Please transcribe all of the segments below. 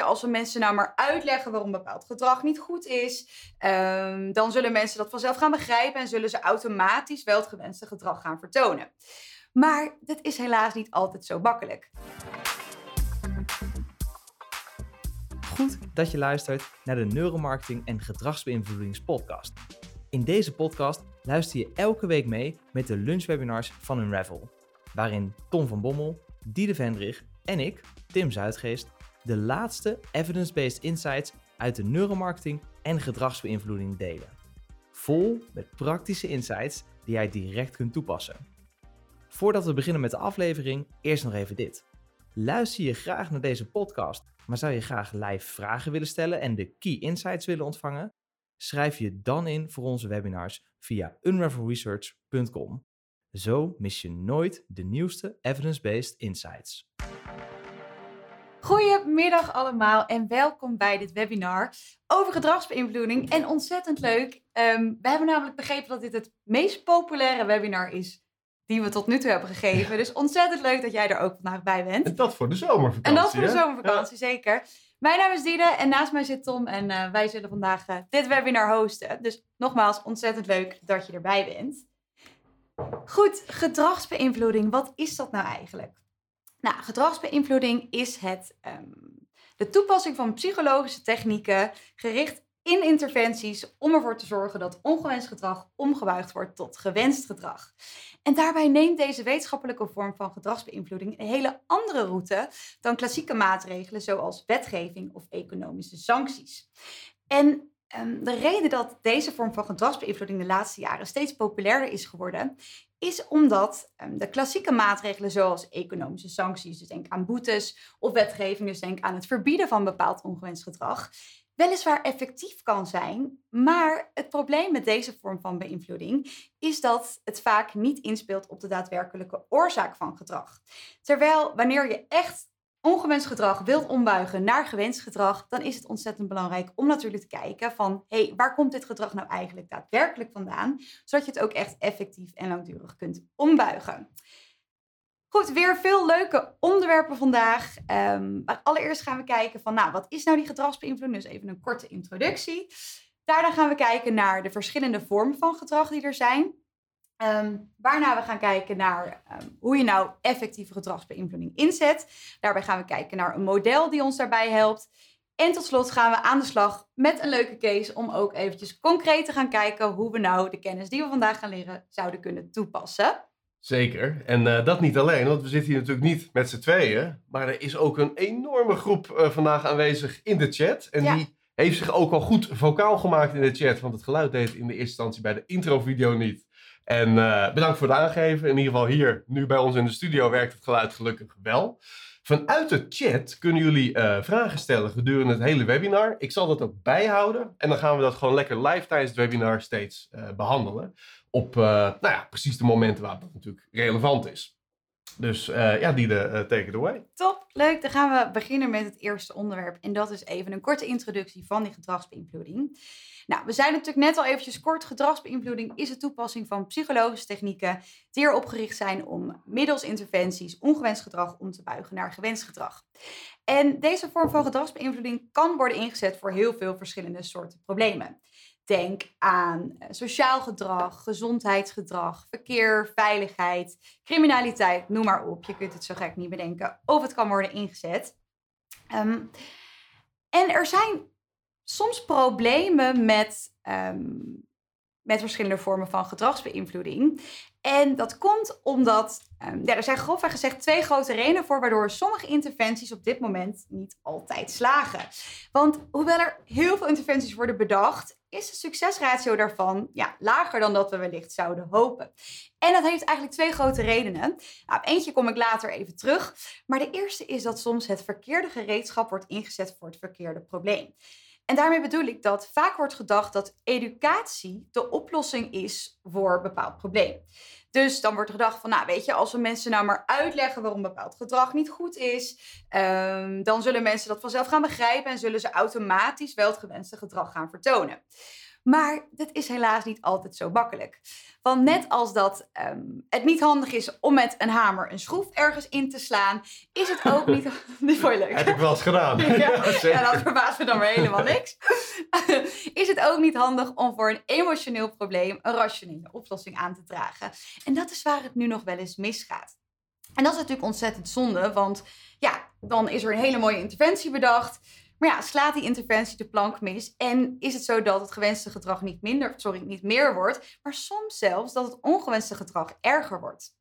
Als we mensen nou maar uitleggen waarom bepaald gedrag niet goed is, ehm, dan zullen mensen dat vanzelf gaan begrijpen en zullen ze automatisch wel het gewenste gedrag gaan vertonen. Maar dat is helaas niet altijd zo makkelijk. Goed dat je luistert naar de Neuromarketing en Gedragsbeïnvloedingspodcast. In deze podcast luister je elke week mee met de lunchwebinars van Unravel, waarin Tom van Bommel, Diede Vendrig en ik, Tim Zuidgeest, de laatste evidence-based insights uit de neuromarketing en gedragsbeïnvloeding delen. Vol met praktische insights die jij direct kunt toepassen. Voordat we beginnen met de aflevering, eerst nog even dit. Luister je graag naar deze podcast, maar zou je graag live vragen willen stellen en de key insights willen ontvangen? Schrijf je dan in voor onze webinars via unravelresearch.com. Zo mis je nooit de nieuwste evidence-based insights. Goedemiddag allemaal en welkom bij dit webinar over gedragsbeïnvloeding. En ontzettend leuk. Um, we hebben namelijk begrepen dat dit het meest populaire webinar is die we tot nu toe hebben gegeven. Dus ontzettend leuk dat jij er ook vandaag bij bent. En dat voor de zomervakantie. En dat voor de zomervakantie, zeker. Mijn naam is Diede en naast mij zit Tom en uh, wij zullen vandaag uh, dit webinar hosten. Dus nogmaals, ontzettend leuk dat je erbij bent. Goed, gedragsbeïnvloeding, wat is dat nou eigenlijk? Nou, gedragsbeïnvloeding is het, um, de toepassing van psychologische technieken gericht in interventies om ervoor te zorgen dat ongewenst gedrag omgebuigd wordt tot gewenst gedrag. En daarbij neemt deze wetenschappelijke vorm van gedragsbeïnvloeding een hele andere route dan klassieke maatregelen zoals wetgeving of economische sancties. En um, de reden dat deze vorm van gedragsbeïnvloeding de laatste jaren steeds populairder is geworden, is omdat um, de klassieke maatregelen zoals economische sancties, dus denk aan boetes, of wetgeving, dus denk aan het verbieden van bepaald ongewenst gedrag, weliswaar effectief kan zijn, maar het probleem met deze vorm van beïnvloeding is dat het vaak niet inspeelt op de daadwerkelijke oorzaak van gedrag. Terwijl wanneer je echt ongewenst gedrag wilt ombuigen naar gewenst gedrag, dan is het ontzettend belangrijk om natuurlijk te kijken van, hé, hey, waar komt dit gedrag nou eigenlijk daadwerkelijk vandaan, zodat je het ook echt effectief en langdurig kunt ombuigen. Goed, weer veel leuke onderwerpen vandaag. Um, maar allereerst gaan we kijken van, nou, wat is nou die gedragsbeïnvloeding? Dus even een korte introductie. Daarna gaan we kijken naar de verschillende vormen van gedrag die er zijn. Um, waarna we gaan kijken naar um, hoe je nou effectieve gedragsbeïnvloeding inzet. Daarbij gaan we kijken naar een model die ons daarbij helpt. En tot slot gaan we aan de slag met een leuke case om ook eventjes concreet te gaan kijken hoe we nou de kennis die we vandaag gaan leren zouden kunnen toepassen. Zeker. En uh, dat niet alleen, want we zitten hier natuurlijk niet met z'n tweeën. Maar er is ook een enorme groep uh, vandaag aanwezig in de chat. En ja. die heeft zich ook al goed vocaal gemaakt in de chat. Want het geluid deed in de eerste instantie bij de introvideo niet. En uh, bedankt voor het aangeven. In ieder geval hier, nu bij ons in de studio, werkt het geluid gelukkig wel. Vanuit de chat kunnen jullie uh, vragen stellen gedurende het hele webinar. Ik zal dat ook bijhouden. En dan gaan we dat gewoon lekker live tijdens het webinar steeds uh, behandelen. Op nou ja, precies de momenten waar het natuurlijk relevant is. Dus ja, die de take it away. Top, leuk. Dan gaan we beginnen met het eerste onderwerp. En dat is even een korte introductie van die gedragsbeïnvloeding. Nou, we zijn natuurlijk net al eventjes kort. Gedragsbeïnvloeding is de toepassing van psychologische technieken die erop gericht zijn om middels interventies ongewenst gedrag om te buigen naar gewenst gedrag. En deze vorm van gedragsbeïnvloeding kan worden ingezet voor heel veel verschillende soorten problemen. Denk aan sociaal gedrag, gezondheidsgedrag, verkeer, veiligheid, criminaliteit, noem maar op. Je kunt het zo gek niet bedenken of het kan worden ingezet. Um, en er zijn soms problemen met, um, met verschillende vormen van gedragsbeïnvloeding. En dat komt omdat, um, ja, er zijn grofweg gezegd twee grote redenen voor waardoor sommige interventies op dit moment niet altijd slagen. Want hoewel er heel veel interventies worden bedacht, is de succesratio daarvan ja, lager dan dat we wellicht zouden hopen. En dat heeft eigenlijk twee grote redenen. Nou, op eentje kom ik later even terug. Maar de eerste is dat soms het verkeerde gereedschap wordt ingezet voor het verkeerde probleem. En daarmee bedoel ik dat vaak wordt gedacht dat educatie de oplossing is voor een bepaald probleem. Dus dan wordt gedacht van, nou weet je, als we mensen nou maar uitleggen waarom bepaald gedrag niet goed is, um, dan zullen mensen dat vanzelf gaan begrijpen en zullen ze automatisch wel het gewenste gedrag gaan vertonen. Maar dat is helaas niet altijd zo makkelijk. Want net als dat ehm, het niet handig is om met een hamer een schroef ergens in te slaan, is het ook niet... Dit vond je leuk. Heb ik wel eens gedaan. Ja, zeker. ja, dat verbaast me dan weer helemaal niks. is het ook niet handig om voor een emotioneel probleem een rationele oplossing aan te dragen? En dat is waar het nu nog wel eens misgaat. En dat is natuurlijk ontzettend zonde, want ja, dan is er een hele mooie interventie bedacht. Maar ja, slaat die interventie de plank mis en is het zo dat het gewenste gedrag niet minder, sorry, niet meer wordt, maar soms zelfs dat het ongewenste gedrag erger wordt.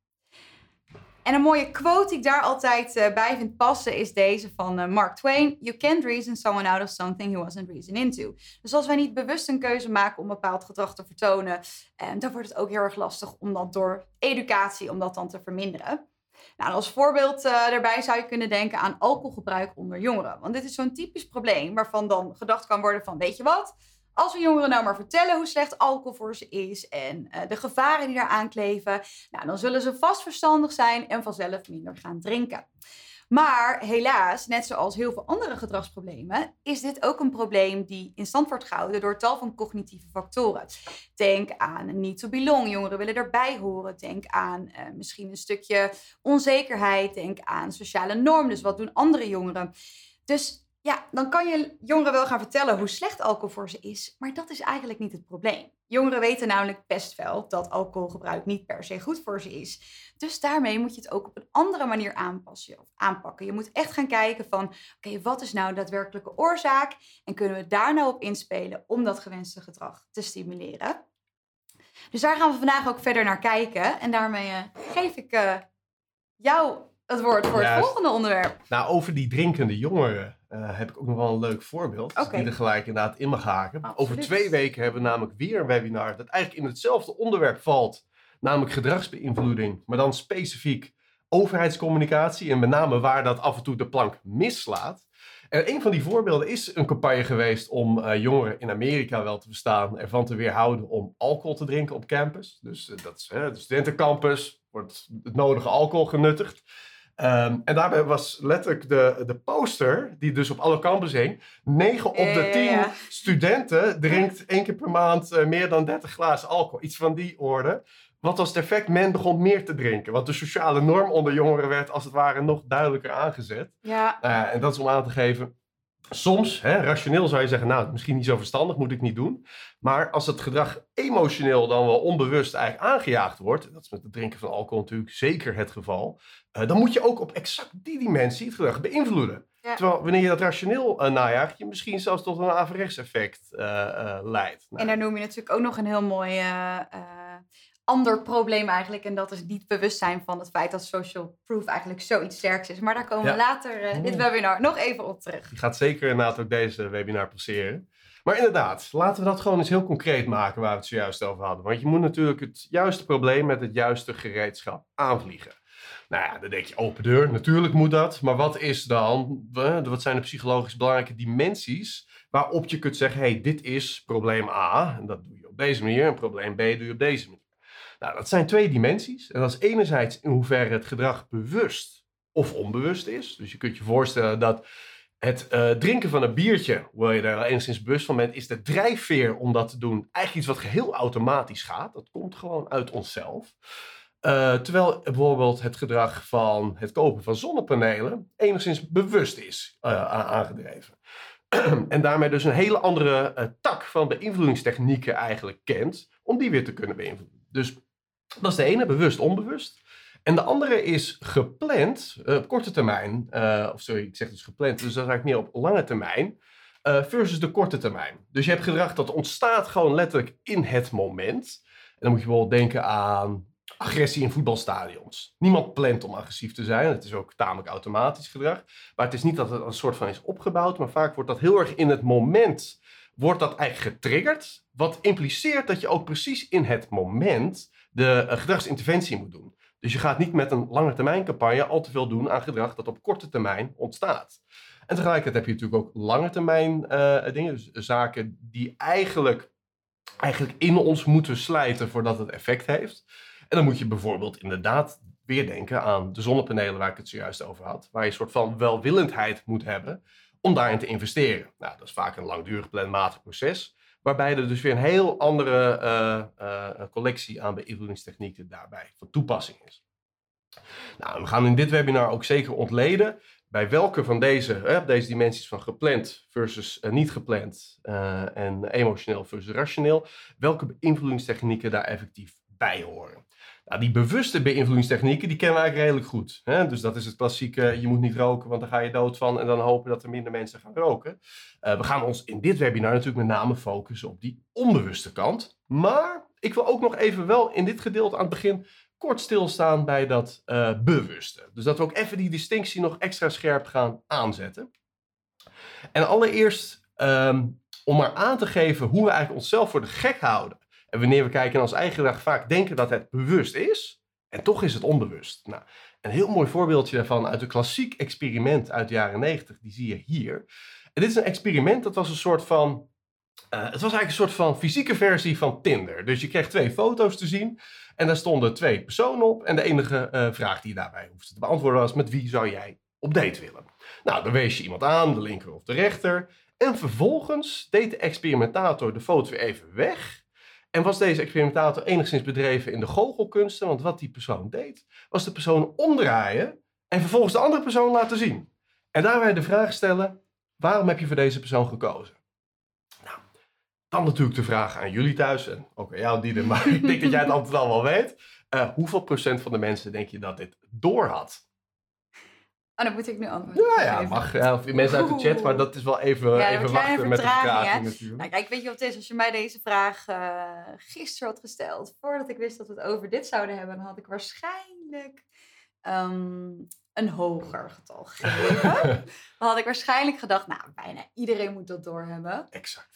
En een mooie quote die ik daar altijd uh, bij vind passen is deze van uh, Mark Twain. You can't reason someone out of something he wasn't reason into. Dus als wij niet bewust een keuze maken om bepaald gedrag te vertonen, uh, dan wordt het ook heel erg lastig om dat door educatie, om dat dan te verminderen. Nou, als voorbeeld uh, daarbij zou je kunnen denken aan alcoholgebruik onder jongeren. Want dit is zo'n typisch probleem waarvan dan gedacht kan worden van, weet je wat? Als we jongeren nou maar vertellen hoe slecht alcohol voor ze is en uh, de gevaren die daaraan kleven, nou, dan zullen ze vast verstandig zijn en vanzelf minder gaan drinken. Maar helaas, net zoals heel veel andere gedragsproblemen, is dit ook een probleem die in stand wordt gehouden door tal van cognitieve factoren. Denk aan need to belong, jongeren willen erbij horen. Denk aan uh, misschien een stukje onzekerheid. Denk aan sociale norm, dus wat doen andere jongeren. Dus ja, dan kan je jongeren wel gaan vertellen hoe slecht alcohol voor ze is, maar dat is eigenlijk niet het probleem. Jongeren weten namelijk best wel dat alcoholgebruik niet per se goed voor ze is. Dus daarmee moet je het ook op een andere manier aanpassen of aanpakken. Je moet echt gaan kijken van, oké, okay, wat is nou de daadwerkelijke oorzaak en kunnen we daar nou op inspelen om dat gewenste gedrag te stimuleren? Dus daar gaan we vandaag ook verder naar kijken en daarmee uh, geef ik uh, jou het woord voor Juist. het volgende onderwerp. Nou, over die drinkende jongeren uh, heb ik ook nog wel een leuk voorbeeld. Die er gelijk inderdaad in mag haken. Absoluut. Over twee weken hebben we namelijk weer een webinar dat eigenlijk in hetzelfde onderwerp valt. Namelijk gedragsbeïnvloeding, maar dan specifiek overheidscommunicatie. En met name waar dat af en toe de plank mislaat. En een van die voorbeelden is een campagne geweest om uh, jongeren in Amerika wel te verstaan ervan te weerhouden om alcohol te drinken op campus. Dus uh, dat is de studentencampus, wordt het nodige alcohol genuttigd. Um, en daarbij was letterlijk de, de poster, die dus op alle campus hing. 9 op de 10 Ja, ja. studenten drinkt één keer per maand uh, meer dan 30 glazen alcohol. Iets van die orde. Wat was het effect? Men begon meer te drinken. Want de sociale norm onder jongeren werd als het ware nog duidelijker aangezet. Ja, Uh, en dat is om aan te geven. Soms, hè, rationeel zou je zeggen, nou, misschien niet zo verstandig, moet ik niet doen. Maar als het gedrag emotioneel dan wel onbewust eigenlijk aangejaagd wordt, dat is met het drinken van alcohol natuurlijk zeker het geval, uh, dan moet je ook op exact die dimensie het gedrag beïnvloeden. Ja. Terwijl wanneer je dat rationeel uh, najaagt, je misschien zelfs tot een averechts effect uh, leidt. Nou, en daar noem je natuurlijk ook nog een heel mooi ander probleem eigenlijk. En dat is niet bewustzijn van het feit dat social proof eigenlijk zoiets sterks is. Maar daar komen Ja. we later uh, dit webinar nog even op terug. Die gaat zeker inderdaad ook deze webinar passeren. Maar inderdaad, laten we dat gewoon eens heel concreet maken waar we het zojuist over hadden. Want je moet natuurlijk het juiste probleem met het juiste gereedschap aanvliegen. Nou ja, dan denk je open deur, natuurlijk moet dat. Maar wat is dan, eh, wat zijn de psychologisch belangrijke dimensies waarop je kunt zeggen, hey, dit is probleem A. En dat doe je op deze manier en probleem B doe je op deze manier. Nou, dat zijn twee dimensies. En dat is enerzijds in hoeverre het gedrag bewust of onbewust is. Dus je kunt je voorstellen dat het uh, drinken van een biertje, hoewel je daar enigszins bewust van bent, is de drijfveer om dat te doen eigenlijk iets wat geheel automatisch gaat. Dat komt gewoon uit onszelf. Uh, terwijl bijvoorbeeld het gedrag van het kopen van zonnepanelen enigszins bewust is uh, aangedreven. en daarmee dus een hele andere uh, tak van beïnvloedingstechnieken eigenlijk kent, om die weer te kunnen beïnvloeden. Dus dat is de ene, bewust, onbewust. En de andere is gepland, op korte termijn, of sorry, ik zeg dus gepland, dus dat eigenlijk meer op lange termijn, versus de korte termijn. Dus je hebt gedrag dat ontstaat gewoon letterlijk in het moment. En dan moet je bijvoorbeeld denken aan agressie in voetbalstadions. Niemand plant om agressief te zijn, het is ook tamelijk automatisch gedrag. Maar het is niet dat het een soort van is opgebouwd, maar vaak wordt dat heel erg in het moment, wordt dat eigenlijk getriggerd. Wat impliceert dat je ook precies in het moment de uh, gedragsinterventie moet doen. Dus je gaat niet met een lange termijn campagne al te veel doen aan gedrag dat op korte termijn ontstaat. En tegelijkertijd heb je natuurlijk ook lange termijn uh, dingen, dus zaken die eigenlijk, eigenlijk in ons moeten slijten voordat het effect heeft. En dan moet je bijvoorbeeld inderdaad weer denken aan de zonnepanelen waar ik het zojuist over had, waar je een soort van welwillendheid moet hebben om daarin te investeren. Nou, dat is vaak een langdurig planmatig proces. Waarbij er dus weer een heel andere eh, eh, collectie aan beïnvloedingstechnieken daarbij van toepassing is. Nou, we gaan in dit webinar ook zeker ontleden bij welke van deze, deze dimensies van gepland versus uh, niet gepland en emotioneel versus rationeel, welke beïnvloedingstechnieken daar effectief bij horen. Die bewuste beïnvloedingstechnieken, die kennen we eigenlijk redelijk goed. Hè? Dus dat is het klassieke, je moet niet roken, want dan ga je dood van. En dan hopen dat er minder mensen gaan roken. Uh, we gaan ons in dit webinar natuurlijk met name focussen op die onbewuste kant. Maar ik wil ook nog even wel in dit gedeelte aan het begin kort stilstaan bij dat uh, bewuste. Dus dat we ook even die distinctie nog extra scherp gaan aanzetten. En allereerst, um, om maar aan te geven hoe we eigenlijk onszelf voor de gek houden en wanneer we kijken naar ons eigen gedrag, vaak denken dat het bewust is. En toch is het onbewust. Nou, een heel mooi voorbeeldje daarvan uit een klassiek experiment uit de jaren 90, die zie je hier. En dit is een experiment, dat was een soort van. Uh, het was eigenlijk een soort van fysieke versie van Tinder. Dus je kreeg twee foto's te zien. En daar stonden twee personen op. En de enige uh, vraag die je daarbij hoefde te beantwoorden was: met wie zou jij op date willen? Nou, dan wees je iemand aan, de linker of de rechter. En vervolgens deed de experimentator de foto weer even weg. En was deze experimentator enigszins bedreven in de goochelkunsten? Want wat die persoon deed, was de persoon omdraaien en vervolgens de andere persoon laten zien. En daarbij de vraag stellen: waarom heb je voor deze persoon gekozen? Nou, dan natuurlijk de vraag aan jullie thuis en ook aan jou, Dieder, maar ik denk dat jij het antwoord al wel weet. Uh, hoeveel procent van de mensen denk je dat dit door had? Oh, dan moet ik nu antwoorden. Ja, ja, mag. Ja, of mensen uit de chat, maar dat is wel even, ja, even wachten met de vraag natuurlijk. Nou, kijk, weet je wat het is? Als je mij deze vraag uh, gisteren had gesteld, voordat ik wist dat we het over dit zouden hebben, dan had ik waarschijnlijk um, een hoger getal gegeven. dan had ik waarschijnlijk gedacht, nou, bijna iedereen moet dat doorhebben. Exact.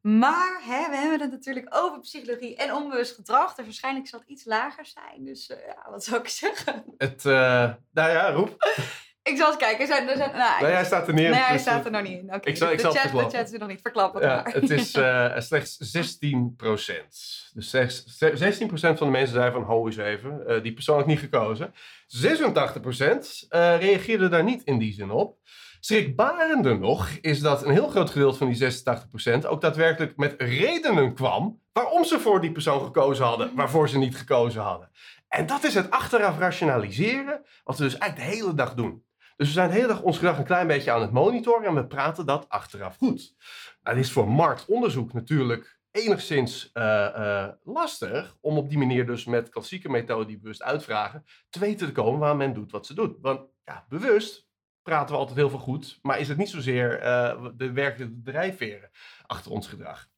Maar hè, we hebben het natuurlijk over psychologie en onbewust gedrag. Dus waarschijnlijk zal het iets lager zijn. Dus uh, ja, wat zou ik zeggen? Het, uh, nou ja, roep. Ik zal eens kijken. Zijn, er zijn, nou, nee, hij staat er niet in. Nee, hij dus staat er nog niet in. Okay. Ik zal, ik de, chat, de chat is er nog niet. Verklappen ja, Het is uh, slechts 16% Dus 16% van de mensen zeiden van, ho eens even, uh, die persoon had niet gekozen. 86% uh, reageerde daar niet in die zin op. Schrikbarender nog is dat een heel groot gedeelte van die 86% ook daadwerkelijk met redenen kwam waarom ze voor die persoon gekozen hadden, waarvoor ze niet gekozen hadden. En dat is het achteraf rationaliseren, wat we dus eigenlijk de hele dag doen. Dus we zijn de hele dag ons gedrag een klein beetje aan het monitoren en we praten dat achteraf goed. Het is voor marktonderzoek natuurlijk enigszins uh, uh, lastig om op die manier dus met klassieke methoden die bewust uitvragen te weten te komen waar men doet wat ze doet. Want ja, bewust praten we altijd heel veel goed, maar is het niet zozeer uh, de werkelijke drijfveren achter ons gedrag.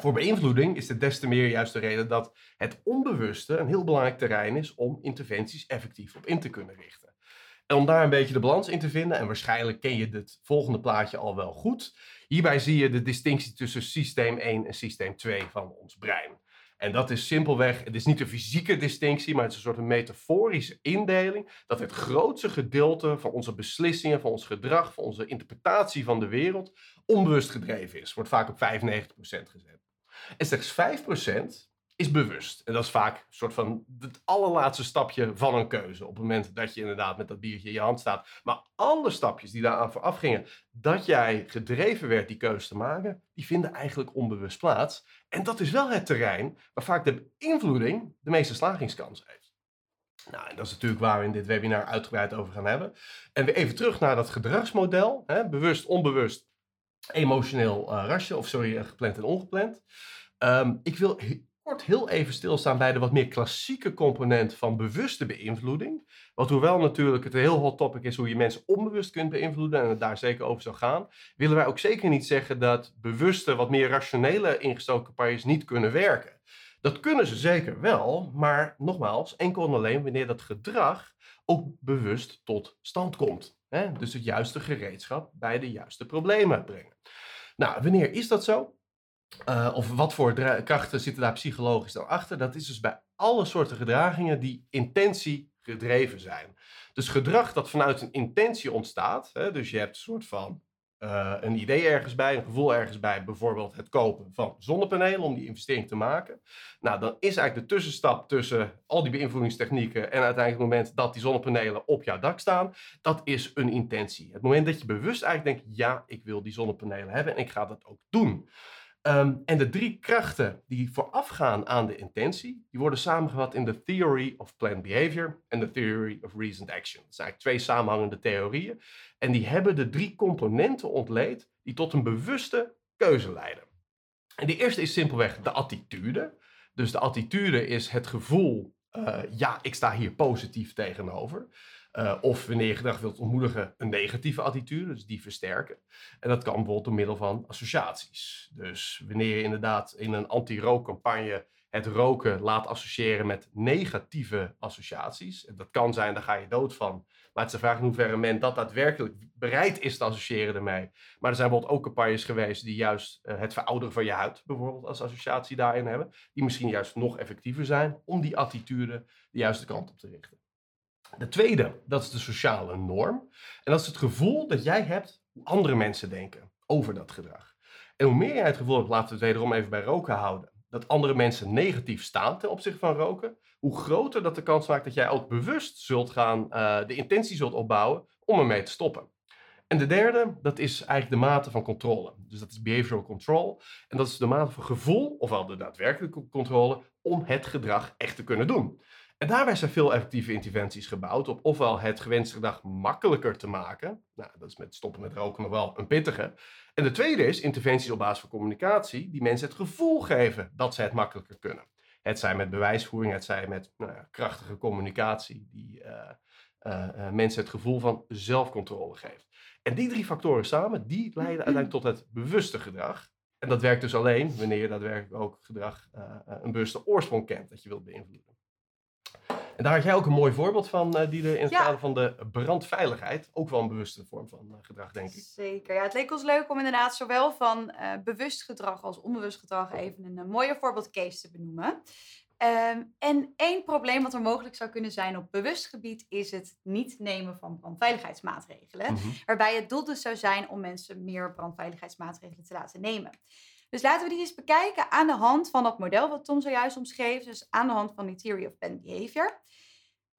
Voor beïnvloeding is het des te meer juist de reden dat het onbewuste een heel belangrijk terrein is om interventies effectief op in te kunnen richten. Om daar een beetje de balans in te vinden, en waarschijnlijk ken je het volgende plaatje al wel goed. Hierbij zie je de distinctie tussen systeem 1 en systeem 2 van ons brein. En dat is simpelweg, het is niet een fysieke distinctie, maar het is een soort metaforische indeling. Dat het grootste gedeelte van onze beslissingen, van ons gedrag, van onze interpretatie van de wereld onbewust gedreven is. Wordt vaak op 95% gezet. En slechts 5% is bewust. En dat is vaak een soort van het allerlaatste stapje van een keuze. Op het moment dat je inderdaad met dat biertje in je hand staat. Maar andere stapjes die daaraan vooraf gingen, dat jij gedreven werd die keuze te maken, die vinden eigenlijk onbewust plaats. En dat is wel het terrein waar vaak de beïnvloeding de meeste slagingskans heeft. Nou, en dat is natuurlijk waar we in dit webinar uitgebreid over gaan hebben. En weer even terug naar dat gedragsmodel. Hè, bewust, onbewust, emotioneel uh, rasje, of sorry, gepland en ongepland. Um, ik wil kort heel even stilstaan bij de wat meer klassieke component van bewuste beïnvloeding. Wat hoewel natuurlijk het een heel hot topic is hoe je mensen onbewust kunt beïnvloeden en het daar zeker over zou gaan, willen wij ook zeker niet zeggen dat bewuste, wat meer rationele ingestoken campagnes niet kunnen werken. Dat kunnen ze zeker wel, maar nogmaals, enkel en alleen wanneer dat gedrag ook bewust tot stand komt. Hè? Dus het juiste gereedschap bij de juiste problemen brengen. Nou, wanneer is dat zo? Uh, of wat voor krachten zitten daar psychologisch dan achter? Dat is dus bij alle soorten gedragingen die intentie gedreven zijn. Dus gedrag dat vanuit een intentie ontstaat, hè, dus je hebt een soort van uh, een idee ergens bij, een gevoel ergens bij, bijvoorbeeld het kopen van zonnepanelen om die investering te maken. Nou, dan is eigenlijk de tussenstap tussen al die beïnvloedingstechnieken en uiteindelijk het moment dat die zonnepanelen op jouw dak staan, dat is een intentie. Het moment dat je bewust eigenlijk denkt, ja, ik wil die zonnepanelen hebben en ik ga dat ook doen. Ehm, en de drie krachten die voorafgaan aan de intentie, die worden samengevat in de Theory of Planned Behavior en de Theory of Reasoned Action. Dat zijn eigenlijk twee samenhangende theorieën. En die hebben de drie componenten ontleed die tot een bewuste keuze leiden. En de eerste is simpelweg de attitude. Dus de attitude is het gevoel, uh, ja, ik sta hier positief tegenover. Uh, of wanneer je gedrag wilt ontmoedigen, een negatieve attitude, dus die versterken. En dat kan bijvoorbeeld door middel van associaties. Dus wanneer je inderdaad in een anti-rookcampagne het roken laat associëren met negatieve associaties. En dat kan zijn, daar ga je dood van. Maar het is de vraag in hoeverre men dat daadwerkelijk bereid is te associëren ermee. Maar er zijn bijvoorbeeld ook campagnes geweest die juist uh, het verouderen van je huid bijvoorbeeld als associatie daarin hebben. Die misschien juist nog effectiever zijn om die attitude de juiste kant op te richten. De tweede, dat is de sociale norm. En dat is het gevoel dat jij hebt hoe andere mensen denken over dat gedrag. En hoe meer jij het gevoel hebt, laten we het wederom even bij roken houden, dat andere mensen negatief staan ten opzichte van roken, hoe groter dat de kans maakt dat jij ook bewust zult gaan, uh, de intentie zult opbouwen om ermee te stoppen. En de derde, dat is eigenlijk de mate van controle. Dus dat is behavioral control. En dat is de mate van gevoel, ofwel de daadwerkelijke controle, om het gedrag echt te kunnen doen. En daarbij zijn veel effectieve interventies gebouwd op ofwel het gewenste gedrag makkelijker te maken. Nou, dat is met stoppen met roken nog wel een pittige. En de tweede is interventies op basis van communicatie die mensen het gevoel geven dat ze het makkelijker kunnen. Het zij met bewijsvoering, het zij met nou ja, krachtige communicatie die uh, uh, uh, mensen het gevoel van zelfcontrole geeft. En die drie factoren samen, die leiden uiteindelijk tot het bewuste gedrag. En dat werkt dus alleen wanneer je daadwerkelijk ook gedrag een bewuste oorsprong kent dat je wilt beïnvloeden. En daar had jij ook een mooi voorbeeld van, uh, die in het ja. kader van de brandveiligheid. Ook wel een bewuste vorm van uh, gedrag, denk ik. Zeker. Ja, het leek ons leuk om inderdaad zowel van uh, bewust gedrag als onbewust gedrag even een, mooie voorbeeldcase te benoemen. Um, en één probleem wat er mogelijk zou kunnen zijn op bewust gebied is het niet nemen van brandveiligheidsmaatregelen. Mm -hmm. Waarbij het doel dus zou zijn om mensen meer brandveiligheidsmaatregelen te laten nemen. Dus laten we die eens bekijken aan de hand van dat model wat Tom zojuist omschreef. Dus aan de hand van die Theory of Planned Behavior.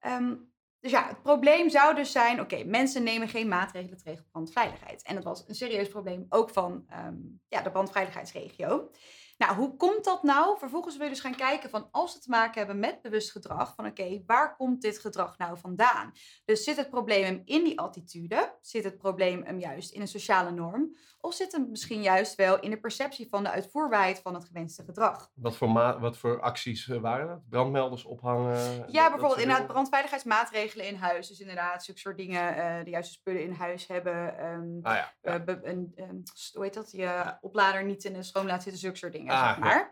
Um, dus ja, het probleem zou dus zijn, oké, mensen nemen geen maatregelen tegen brandveiligheid. En dat was een serieus probleem ook van um, ja, de brandveiligheidsregio. Nou, hoe komt dat nou? Vervolgens wil je dus gaan kijken van als we te maken hebben met bewust gedrag, van oké, waar komt dit gedrag nou vandaan? Dus zit het probleem hem in die attitude? Zit het probleem hem juist in een sociale norm? Of zit het misschien juist wel in de perceptie van de uitvoerbaarheid van het gewenste gedrag? Wat voor, wat voor acties waren dat? Brandmelders ophangen? Ja, bijvoorbeeld inderdaad brandveiligheidsmaatregelen in huis. Dus inderdaad, zulke soort dingen, uh, de juiste spullen in huis hebben. Um, ah, ja, ja. Uh, een, um, hoe heet dat? Je oplader niet in de schoon laat zitten, zulke soort dingen. Ah, zeg maar.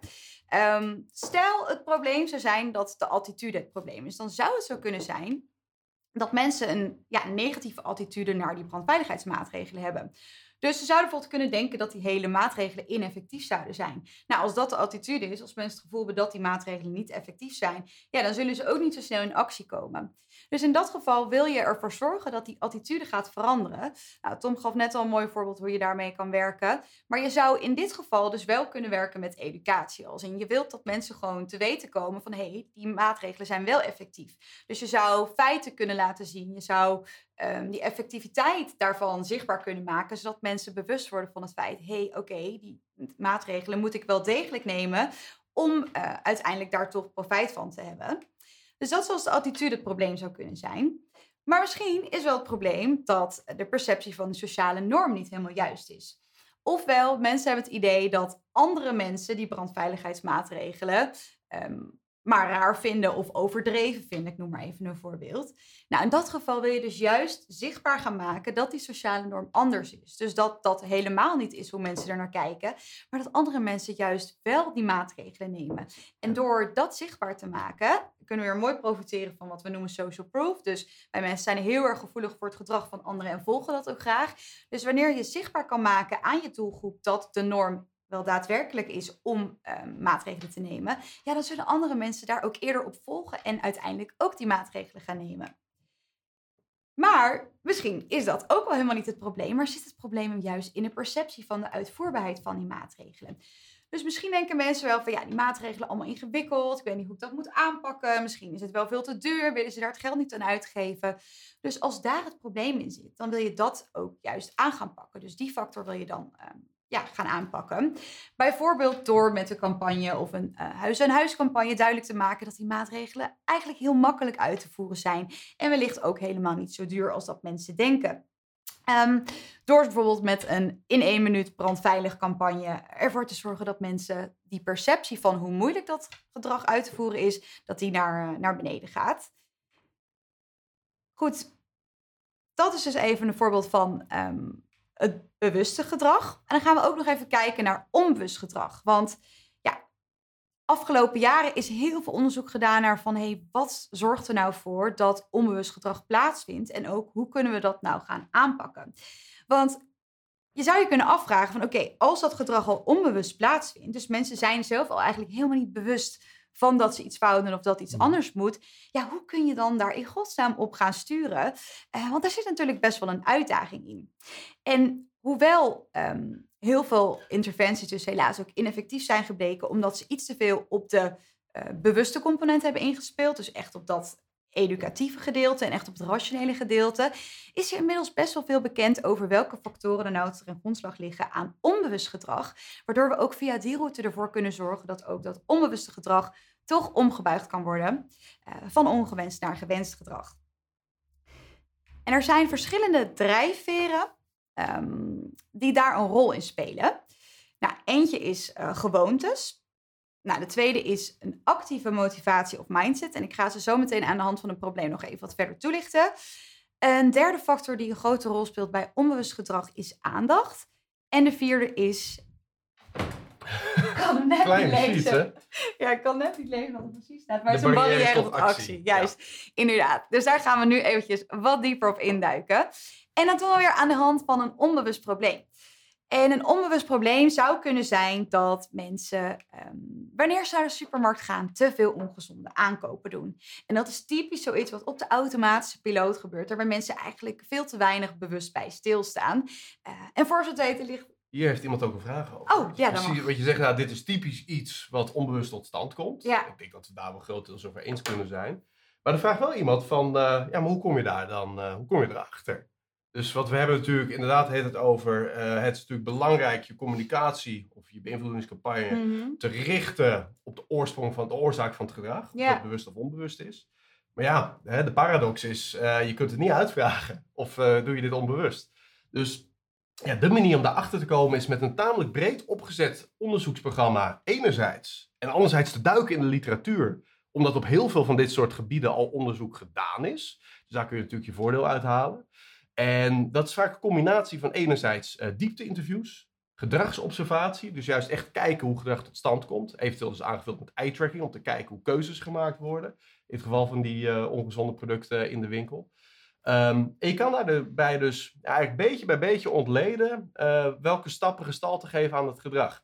Ja. Um, stel, het probleem zou zijn dat de attitude het probleem is. Dan zou het zo kunnen zijn dat mensen een ja, negatieve attitude naar die brandveiligheidsmaatregelen hebben. Dus ze zouden bijvoorbeeld kunnen denken dat die hele maatregelen ineffectief zouden zijn. Nou, als dat de attitude is, als mensen het gevoel hebben dat die maatregelen niet effectief zijn, ja, dan zullen ze ook niet zo snel in actie komen. Dus in dat geval wil je ervoor zorgen dat die attitude gaat veranderen. Nou, Tom gaf net al een mooi voorbeeld hoe je daarmee kan werken. Maar je zou in dit geval dus wel kunnen werken met educatie. Als in je wilt dat mensen gewoon te weten komen van hé, hey, die maatregelen zijn wel effectief. Dus je zou feiten kunnen laten zien. Je zou um, die effectiviteit daarvan zichtbaar kunnen maken, zodat mensen bewust worden van het feit: hé, hey, oké, die maatregelen moet ik wel degelijk nemen om uh, uiteindelijk daar toch profijt van te hebben. Dus dat zoals de attitude het probleem zou kunnen zijn. Maar misschien is wel het probleem dat de perceptie van de sociale norm niet helemaal juist is. Ofwel, mensen hebben het idee dat andere mensen die brandveiligheidsmaatregelen um, maar raar vinden of overdreven vinden. Ik noem maar even een voorbeeld. Nou, in dat geval wil je dus juist zichtbaar gaan maken dat die sociale norm anders is. Dus dat dat helemaal niet is hoe mensen er naar kijken, maar dat andere mensen juist wel die maatregelen nemen. En door dat zichtbaar te maken, kunnen we weer mooi profiteren van wat we noemen social proof. Dus wij mensen zijn heel erg gevoelig voor het gedrag van anderen en volgen dat ook graag. Dus wanneer je zichtbaar kan maken aan je doelgroep dat de norm wel daadwerkelijk is om uh, maatregelen te nemen, ja, dan zullen andere mensen daar ook eerder op volgen en uiteindelijk ook die maatregelen gaan nemen. Maar misschien is dat ook wel helemaal niet het probleem, maar zit het probleem juist in de perceptie van de uitvoerbaarheid van die maatregelen. Dus misschien denken mensen wel van ja, die maatregelen allemaal ingewikkeld, ik weet niet hoe ik dat moet aanpakken, misschien is het wel veel te duur, willen ze daar het geld niet aan uitgeven. Dus als daar het probleem in zit, dan wil je dat ook juist aan gaan pakken. Dus die factor wil je dan um, ja, gaan aanpakken. Bijvoorbeeld door met een campagne of een uh, huis-aan-huis-campagne duidelijk te maken dat die maatregelen eigenlijk heel makkelijk uit te voeren zijn en wellicht ook helemaal niet zo duur als dat mensen denken. Um, door bijvoorbeeld met een in één minuut brandveilig campagne ervoor te zorgen dat mensen die perceptie van hoe moeilijk dat gedrag uit te voeren is, dat die naar, uh, naar beneden gaat. Goed, dat is dus even een voorbeeld van um, het bewuste gedrag. En dan gaan we ook nog even kijken naar onbewust gedrag. Want ja, afgelopen jaren is heel veel onderzoek gedaan naar van hey, wat zorgt er nou voor dat onbewust gedrag plaatsvindt en ook hoe kunnen we dat nou gaan aanpakken? Want je zou je kunnen afvragen van oké, als dat gedrag al onbewust plaatsvindt, dus mensen zijn zelf al eigenlijk helemaal niet bewust van dat ze iets fout doen of dat iets Mhm. anders moet. Ja, hoe kun je dan daar in godsnaam op gaan sturen? Eh, want daar zit natuurlijk best wel een uitdaging in. En hoewel ehm, heel veel interventies dus helaas ook ineffectief zijn gebleken, omdat ze iets te veel op de eh, bewuste component hebben ingespeeld, dus echt op dat educatieve gedeelte en echt op het rationele gedeelte, is er inmiddels best wel veel bekend over welke factoren er nou ten grondslag liggen aan onbewust gedrag, waardoor we ook via die route ervoor kunnen zorgen dat ook dat onbewuste gedrag toch omgebuigd kan worden eh, van ongewenst naar gewenst gedrag. En er zijn verschillende drijfveren ehm, die daar een rol in spelen. Nou, eentje is eh, gewoontes. Nou, de tweede is een actieve motivatie of mindset. En ik ga ze zo meteen aan de hand van een probleem nog even wat verder toelichten. Een derde factor die een grote rol speelt bij onbewust gedrag is aandacht. En de vierde is. Ik kan hem net Kleine niet sheet, lezen. hè? Ja, ik kan net niet lezen wat het precies staat. Maar De het is een barrière tot actie. actie. Juist, inderdaad. Dus daar gaan we nu eventjes wat dieper op induiken. En dat doen we weer aan de hand van een onbewust probleem. En een onbewust probleem zou kunnen zijn dat mensen, ehm, wanneer ze naar de supermarkt gaan, te veel ongezonde aankopen doen. En dat is typisch zoiets wat op de automatische piloot gebeurt, waarbij mensen eigenlijk veel te weinig bewust bij stilstaan. Eh, en voor ze het weten ligt Hier heeft iemand ook een vraag over. Oh, ja, dat Precies, mag. Wat je zegt, nou, dit is typisch iets wat onbewust tot stand komt. Ja. Ik denk dat we daar wel grotendeels over eens kunnen zijn. Maar er vraagt wel iemand van, eh, ja, maar hoe kom je daar dan, eh, hoe kom je erachter? Dus wat we hebben natuurlijk, inderdaad heet het over, eh, het is natuurlijk belangrijk je communicatie of je beïnvloedingscampagne Mhm. te richten op de oorsprong van de oorzaak van het gedrag. Of dat bewust of onbewust is. Maar ja, hè, de paradox is, eh, je kunt het niet uitvragen. Of eh, doe je dit onbewust? Dus ja, de manier om daarachter te komen is met een tamelijk breed opgezet onderzoeksprogramma enerzijds. En anderzijds te duiken in de literatuur. Omdat op heel veel van dit soort gebieden al onderzoek gedaan is. Dus daar kun je natuurlijk je voordeel uithalen. En dat is vaak een combinatie van enerzijds eh diepte-interviews, gedragsobservatie, dus juist echt kijken hoe gedrag tot stand komt. Eventueel dus aangevuld met eye-tracking om te kijken hoe keuzes gemaakt worden. In het geval van die eh, ongezonde producten in de winkel. Ehm, en je kan daarbij dus eigenlijk beetje bij beetje ontleden eh, welke stappen gestalte geven aan het gedrag.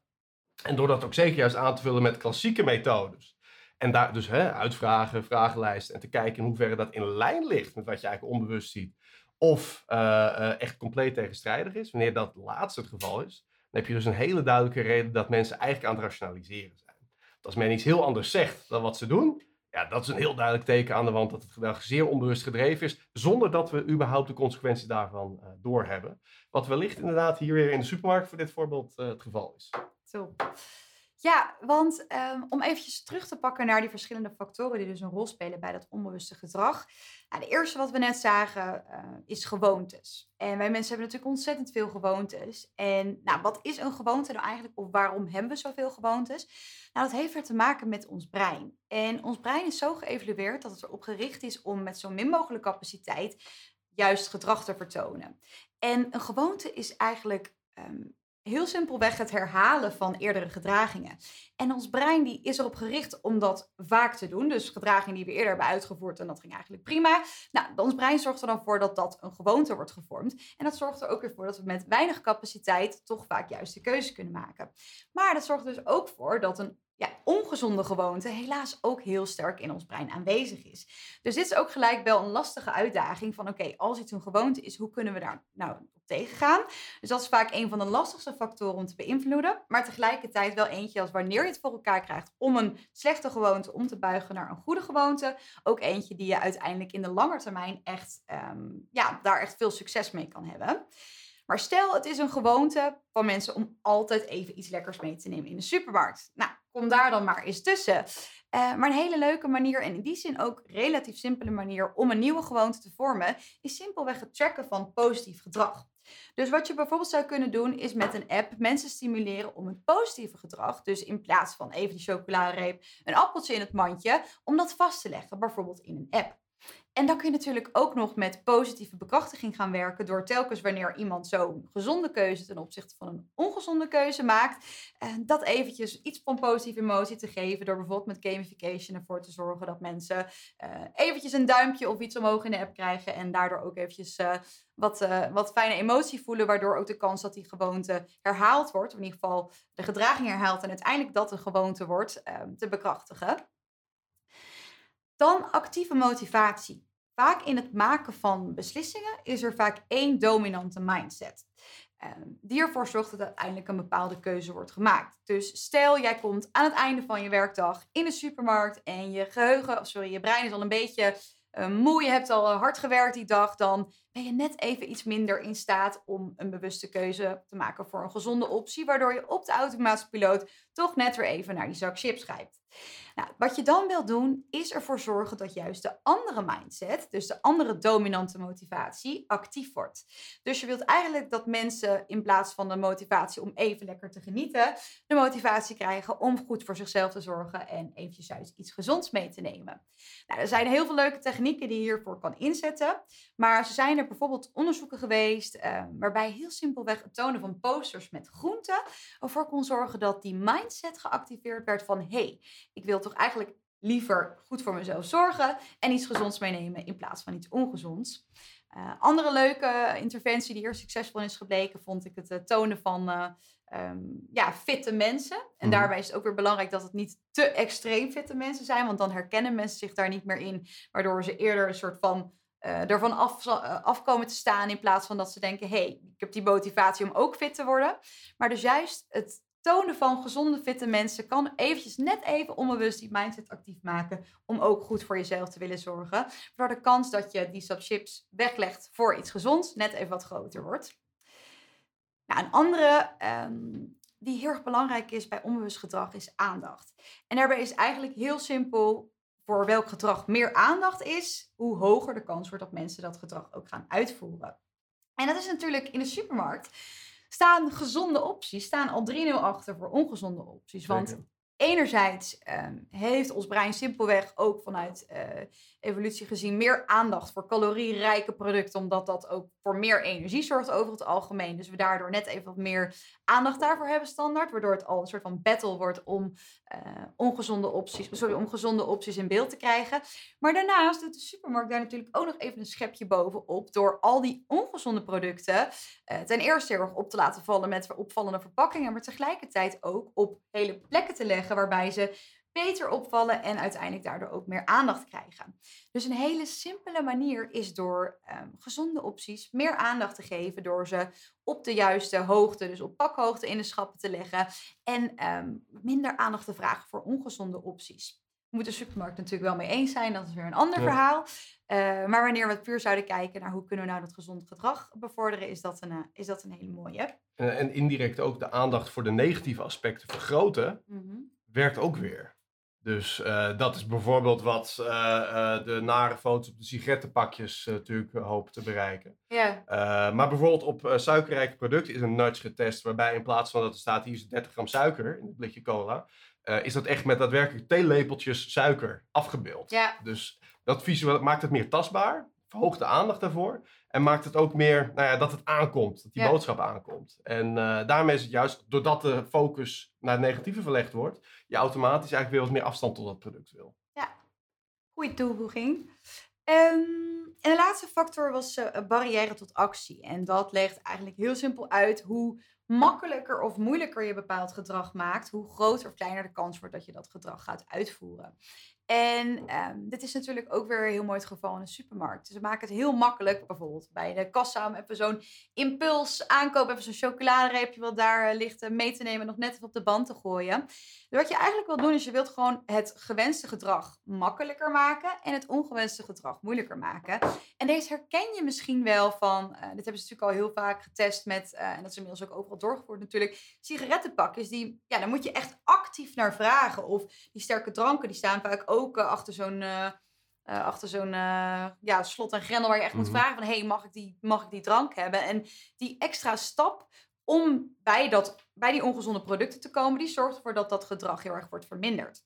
En door dat ook zeker juist aan te vullen met klassieke methodes. En daar dus hè, uitvragen, vragenlijsten en te kijken in hoeverre dat in lijn ligt met wat je eigenlijk onbewust ziet. Of eh, eh, echt compleet tegenstrijdig is. Wanneer dat laatste het geval is, dan heb je dus een hele duidelijke reden dat mensen eigenlijk aan het rationaliseren zijn. Want als men iets heel anders zegt dan wat ze doen, ja, dat is een heel duidelijk teken aan de wand dat het gedrag zeer onbewust gedreven is, zonder dat we überhaupt de consequenties daarvan eh, doorhebben. Wat wellicht inderdaad hier weer in de supermarkt voor dit voorbeeld het geval is. Top. Ja, want ehm, om eventjes terug te pakken naar die verschillende factoren die dus een rol spelen bij dat onbewuste gedrag. De eerste wat we net zagen eh, is gewoontes. En wij mensen hebben natuurlijk ontzettend veel gewoontes. En nou, wat is een gewoonte nou eigenlijk of waarom hebben we zoveel gewoontes? Nou, dat heeft weer te maken met ons brein. En ons brein is zo geëvalueerd dat het erop gericht is om met zo min mogelijk capaciteit juist gedrag te vertonen. En een gewoonte is eigenlijk ehm, heel simpelweg het herhalen van eerdere gedragingen. En ons brein die is erop gericht om dat vaak te doen. Dus gedragingen die we eerder hebben uitgevoerd en dat ging eigenlijk prima. Nou, ons brein zorgt er dan voor dat dat een gewoonte wordt gevormd. En dat zorgt er ook weer voor dat we met weinig capaciteit toch vaak juiste keuzes kunnen maken. Maar dat zorgt dus ook voor dat een ja, ongezonde gewoonte helaas ook heel sterk in ons brein aanwezig is. Dus dit is ook gelijk wel een lastige uitdaging van oké, als iets een gewoonte is, hoe kunnen we daar nou tegengaan? Dus dat is vaak een van de lastigste factoren om te beïnvloeden, maar tegelijkertijd wel eentje als wanneer je het voor elkaar krijgt om een slechte gewoonte om te buigen naar een goede gewoonte, ook eentje die je uiteindelijk in de lange termijn echt, ehm, ja, daar echt veel succes mee kan hebben. Maar stel, het is een gewoonte van mensen om altijd even iets lekkers mee te nemen in de supermarkt. Nou, kom daar dan maar eens tussen. Uh, maar een hele leuke manier en in die zin ook relatief simpele manier om een nieuwe gewoonte te vormen, is simpelweg het tracken van positief gedrag. Dus wat je bijvoorbeeld zou kunnen doen, is met een app mensen stimuleren om het positieve gedrag, dus in plaats van even die chocoladereep, een appeltje in het mandje, om dat vast te leggen, bijvoorbeeld in een app. En dan kun je natuurlijk ook nog met positieve bekrachtiging gaan werken door telkens wanneer iemand zo'n gezonde keuze ten opzichte van een ongezonde keuze maakt, eh, dat eventjes iets van positieve emotie te geven door bijvoorbeeld met gamification ervoor te zorgen dat mensen uh, eventjes een duimpje of iets omhoog in de app krijgen en daardoor ook eventjes uh, wat, wat fijne emotie voelen, waardoor ook de kans dat die gewoonte herhaald wordt, of in ieder geval de gedraging herhaalt en uiteindelijk dat een gewoonte wordt, te bekrachtigen. Dan actieve motivatie. Vaak in het maken van beslissingen is er vaak één dominante mindset. Ehm, die ervoor zorgt dat uiteindelijk een bepaalde keuze wordt gemaakt. Dus stel jij komt aan het einde van je werkdag in de supermarkt en je geheugen, of sorry, je brein is al een beetje uh, moe, je hebt al hard gewerkt die dag, dan ben je net even iets minder in staat om een bewuste keuze te maken voor een gezonde optie, waardoor je op de automatische piloot toch net weer even naar die zak chips grijpt. Nou, wat je dan wil doen, is ervoor zorgen dat juist de andere mindset, dus de andere dominante motivatie, actief wordt. Dus je wilt eigenlijk dat mensen in plaats van de motivatie om even lekker te genieten, de motivatie krijgen om goed voor zichzelf te zorgen en eventjes juist iets gezonds mee te nemen. Nou, er zijn heel veel leuke technieken die je hiervoor kan inzetten, maar ze zijn er bijvoorbeeld onderzoeken geweest uh, waarbij heel simpelweg het tonen van posters met groenten ervoor kon zorgen dat die mindset geactiveerd werd van hé, hey, ik wil toch eigenlijk liever goed voor mezelf zorgen en iets gezonds meenemen in plaats van iets ongezonds. Uh, andere leuke interventie die hier succesvol is gebleken, vond ik het uh, tonen van uh, um, ja, fitte mensen. En mm. daarbij is het ook weer belangrijk dat het niet te extreem fitte mensen zijn, want dan herkennen mensen zich daar niet meer in, waardoor ze eerder een soort van ervan af, afkomen te staan in plaats van dat ze denken, hé, hey, ik heb die motivatie om ook fit te worden. Maar dus juist het tonen van gezonde, fitte mensen kan eventjes net even onbewust die mindset actief maken om ook goed voor jezelf te willen zorgen. Waardoor de kans dat je die sap chips weglegt voor iets gezonds net even wat groter wordt. Nou, een andere um, die heel erg belangrijk is bij onbewust gedrag is aandacht. En daarbij is eigenlijk heel simpel voor welk gedrag meer aandacht is, hoe hoger de kans wordt dat mensen dat gedrag ook gaan uitvoeren. En dat is natuurlijk in de supermarkt staan gezonde opties, staan al 3-0 achter voor ongezonde opties. Want enerzijds ehm, heeft ons brein simpelweg ook vanuit uh, evolutie gezien meer aandacht voor calorierijke producten, omdat dat ook voor meer energie zorgt over het algemeen. Dus we daardoor net even wat meer aandacht daarvoor hebben standaard, waardoor het al een soort van battle wordt om uh, ongezonde opties, sorry, om gezonde opties in beeld te krijgen. Maar daarnaast doet de supermarkt daar natuurlijk ook nog even een schepje bovenop door al die ongezonde producten uh, ten eerste heel erg op te laten vallen met opvallende verpakkingen, maar tegelijkertijd ook op hele plekken te leggen waarbij ze beter opvallen en uiteindelijk daardoor ook meer aandacht krijgen. Dus een hele simpele manier is door um, gezonde opties meer aandacht te geven, door ze op de juiste hoogte, dus op pakhoogte in de schappen te leggen en um, minder aandacht te vragen voor ongezonde opties. Moet de supermarkt natuurlijk wel mee eens zijn, dat is weer een ander verhaal. Uh, maar wanneer we puur zouden kijken naar hoe kunnen we nou dat gezond gedrag bevorderen, is dat een, uh, is dat een hele mooie. En, en, indirect ook de aandacht voor de negatieve aspecten vergroten, mm -hmm. Werkt ook weer. Dus uh, dat is bijvoorbeeld wat uh, uh, de nare foto's op de sigarettenpakjes natuurlijk hopen te bereiken. Ja. maar bijvoorbeeld op suikerrijke producten is een nudge getest, waarbij in plaats van dat er staat hier is 30 gram suiker in het blikje cola, is dat echt met daadwerkelijk theelepeltjes suiker afgebeeld. Ja. Dus dat visueel maakt het meer tastbaar, verhoogt de aandacht daarvoor en maakt het ook meer nou ja, dat het aankomt, dat die boodschap aankomt. En daarmee is het juist, doordat de focus naar het negatieve verlegd wordt, je automatisch eigenlijk weer wat meer afstand tot dat product wil. Ja, goede toevoeging. Um, en de laatste factor was uh, barrière tot actie. En dat legt eigenlijk heel simpel uit hoe makkelijker of moeilijker je bepaald gedrag maakt, hoe groter of kleiner de kans wordt dat je dat gedrag gaat uitvoeren. En ehm, dit is natuurlijk ook weer heel mooi het geval in een supermarkt. Dus we maken het heel makkelijk, bijvoorbeeld bij de kassa, om even zo'n impuls aankoop, even zo'n chocoladereepje wat daar eh, ligt, eh, mee te nemen en nog net even op de band te gooien. Wat je eigenlijk wil doen, is je wilt gewoon het gewenste gedrag makkelijker maken en het ongewenste gedrag moeilijker maken. En deze herken je misschien wel van, uh, dit hebben ze natuurlijk al heel vaak getest met, en dat is inmiddels ook overal doorgevoerd natuurlijk, sigarettenpakjes. Die, ja, daar moet je echt actief naar vragen. Of die sterke dranken, die staan vaak ook achter zo'n... achter zo'n ja, slot en grendel waar je echt moet Mhm. vragen van... hey, mag, ik die, mag ik die drank hebben? En die extra stap om bij, dat, bij die ongezonde producten te komen... die zorgt ervoor dat dat gedrag heel erg wordt verminderd.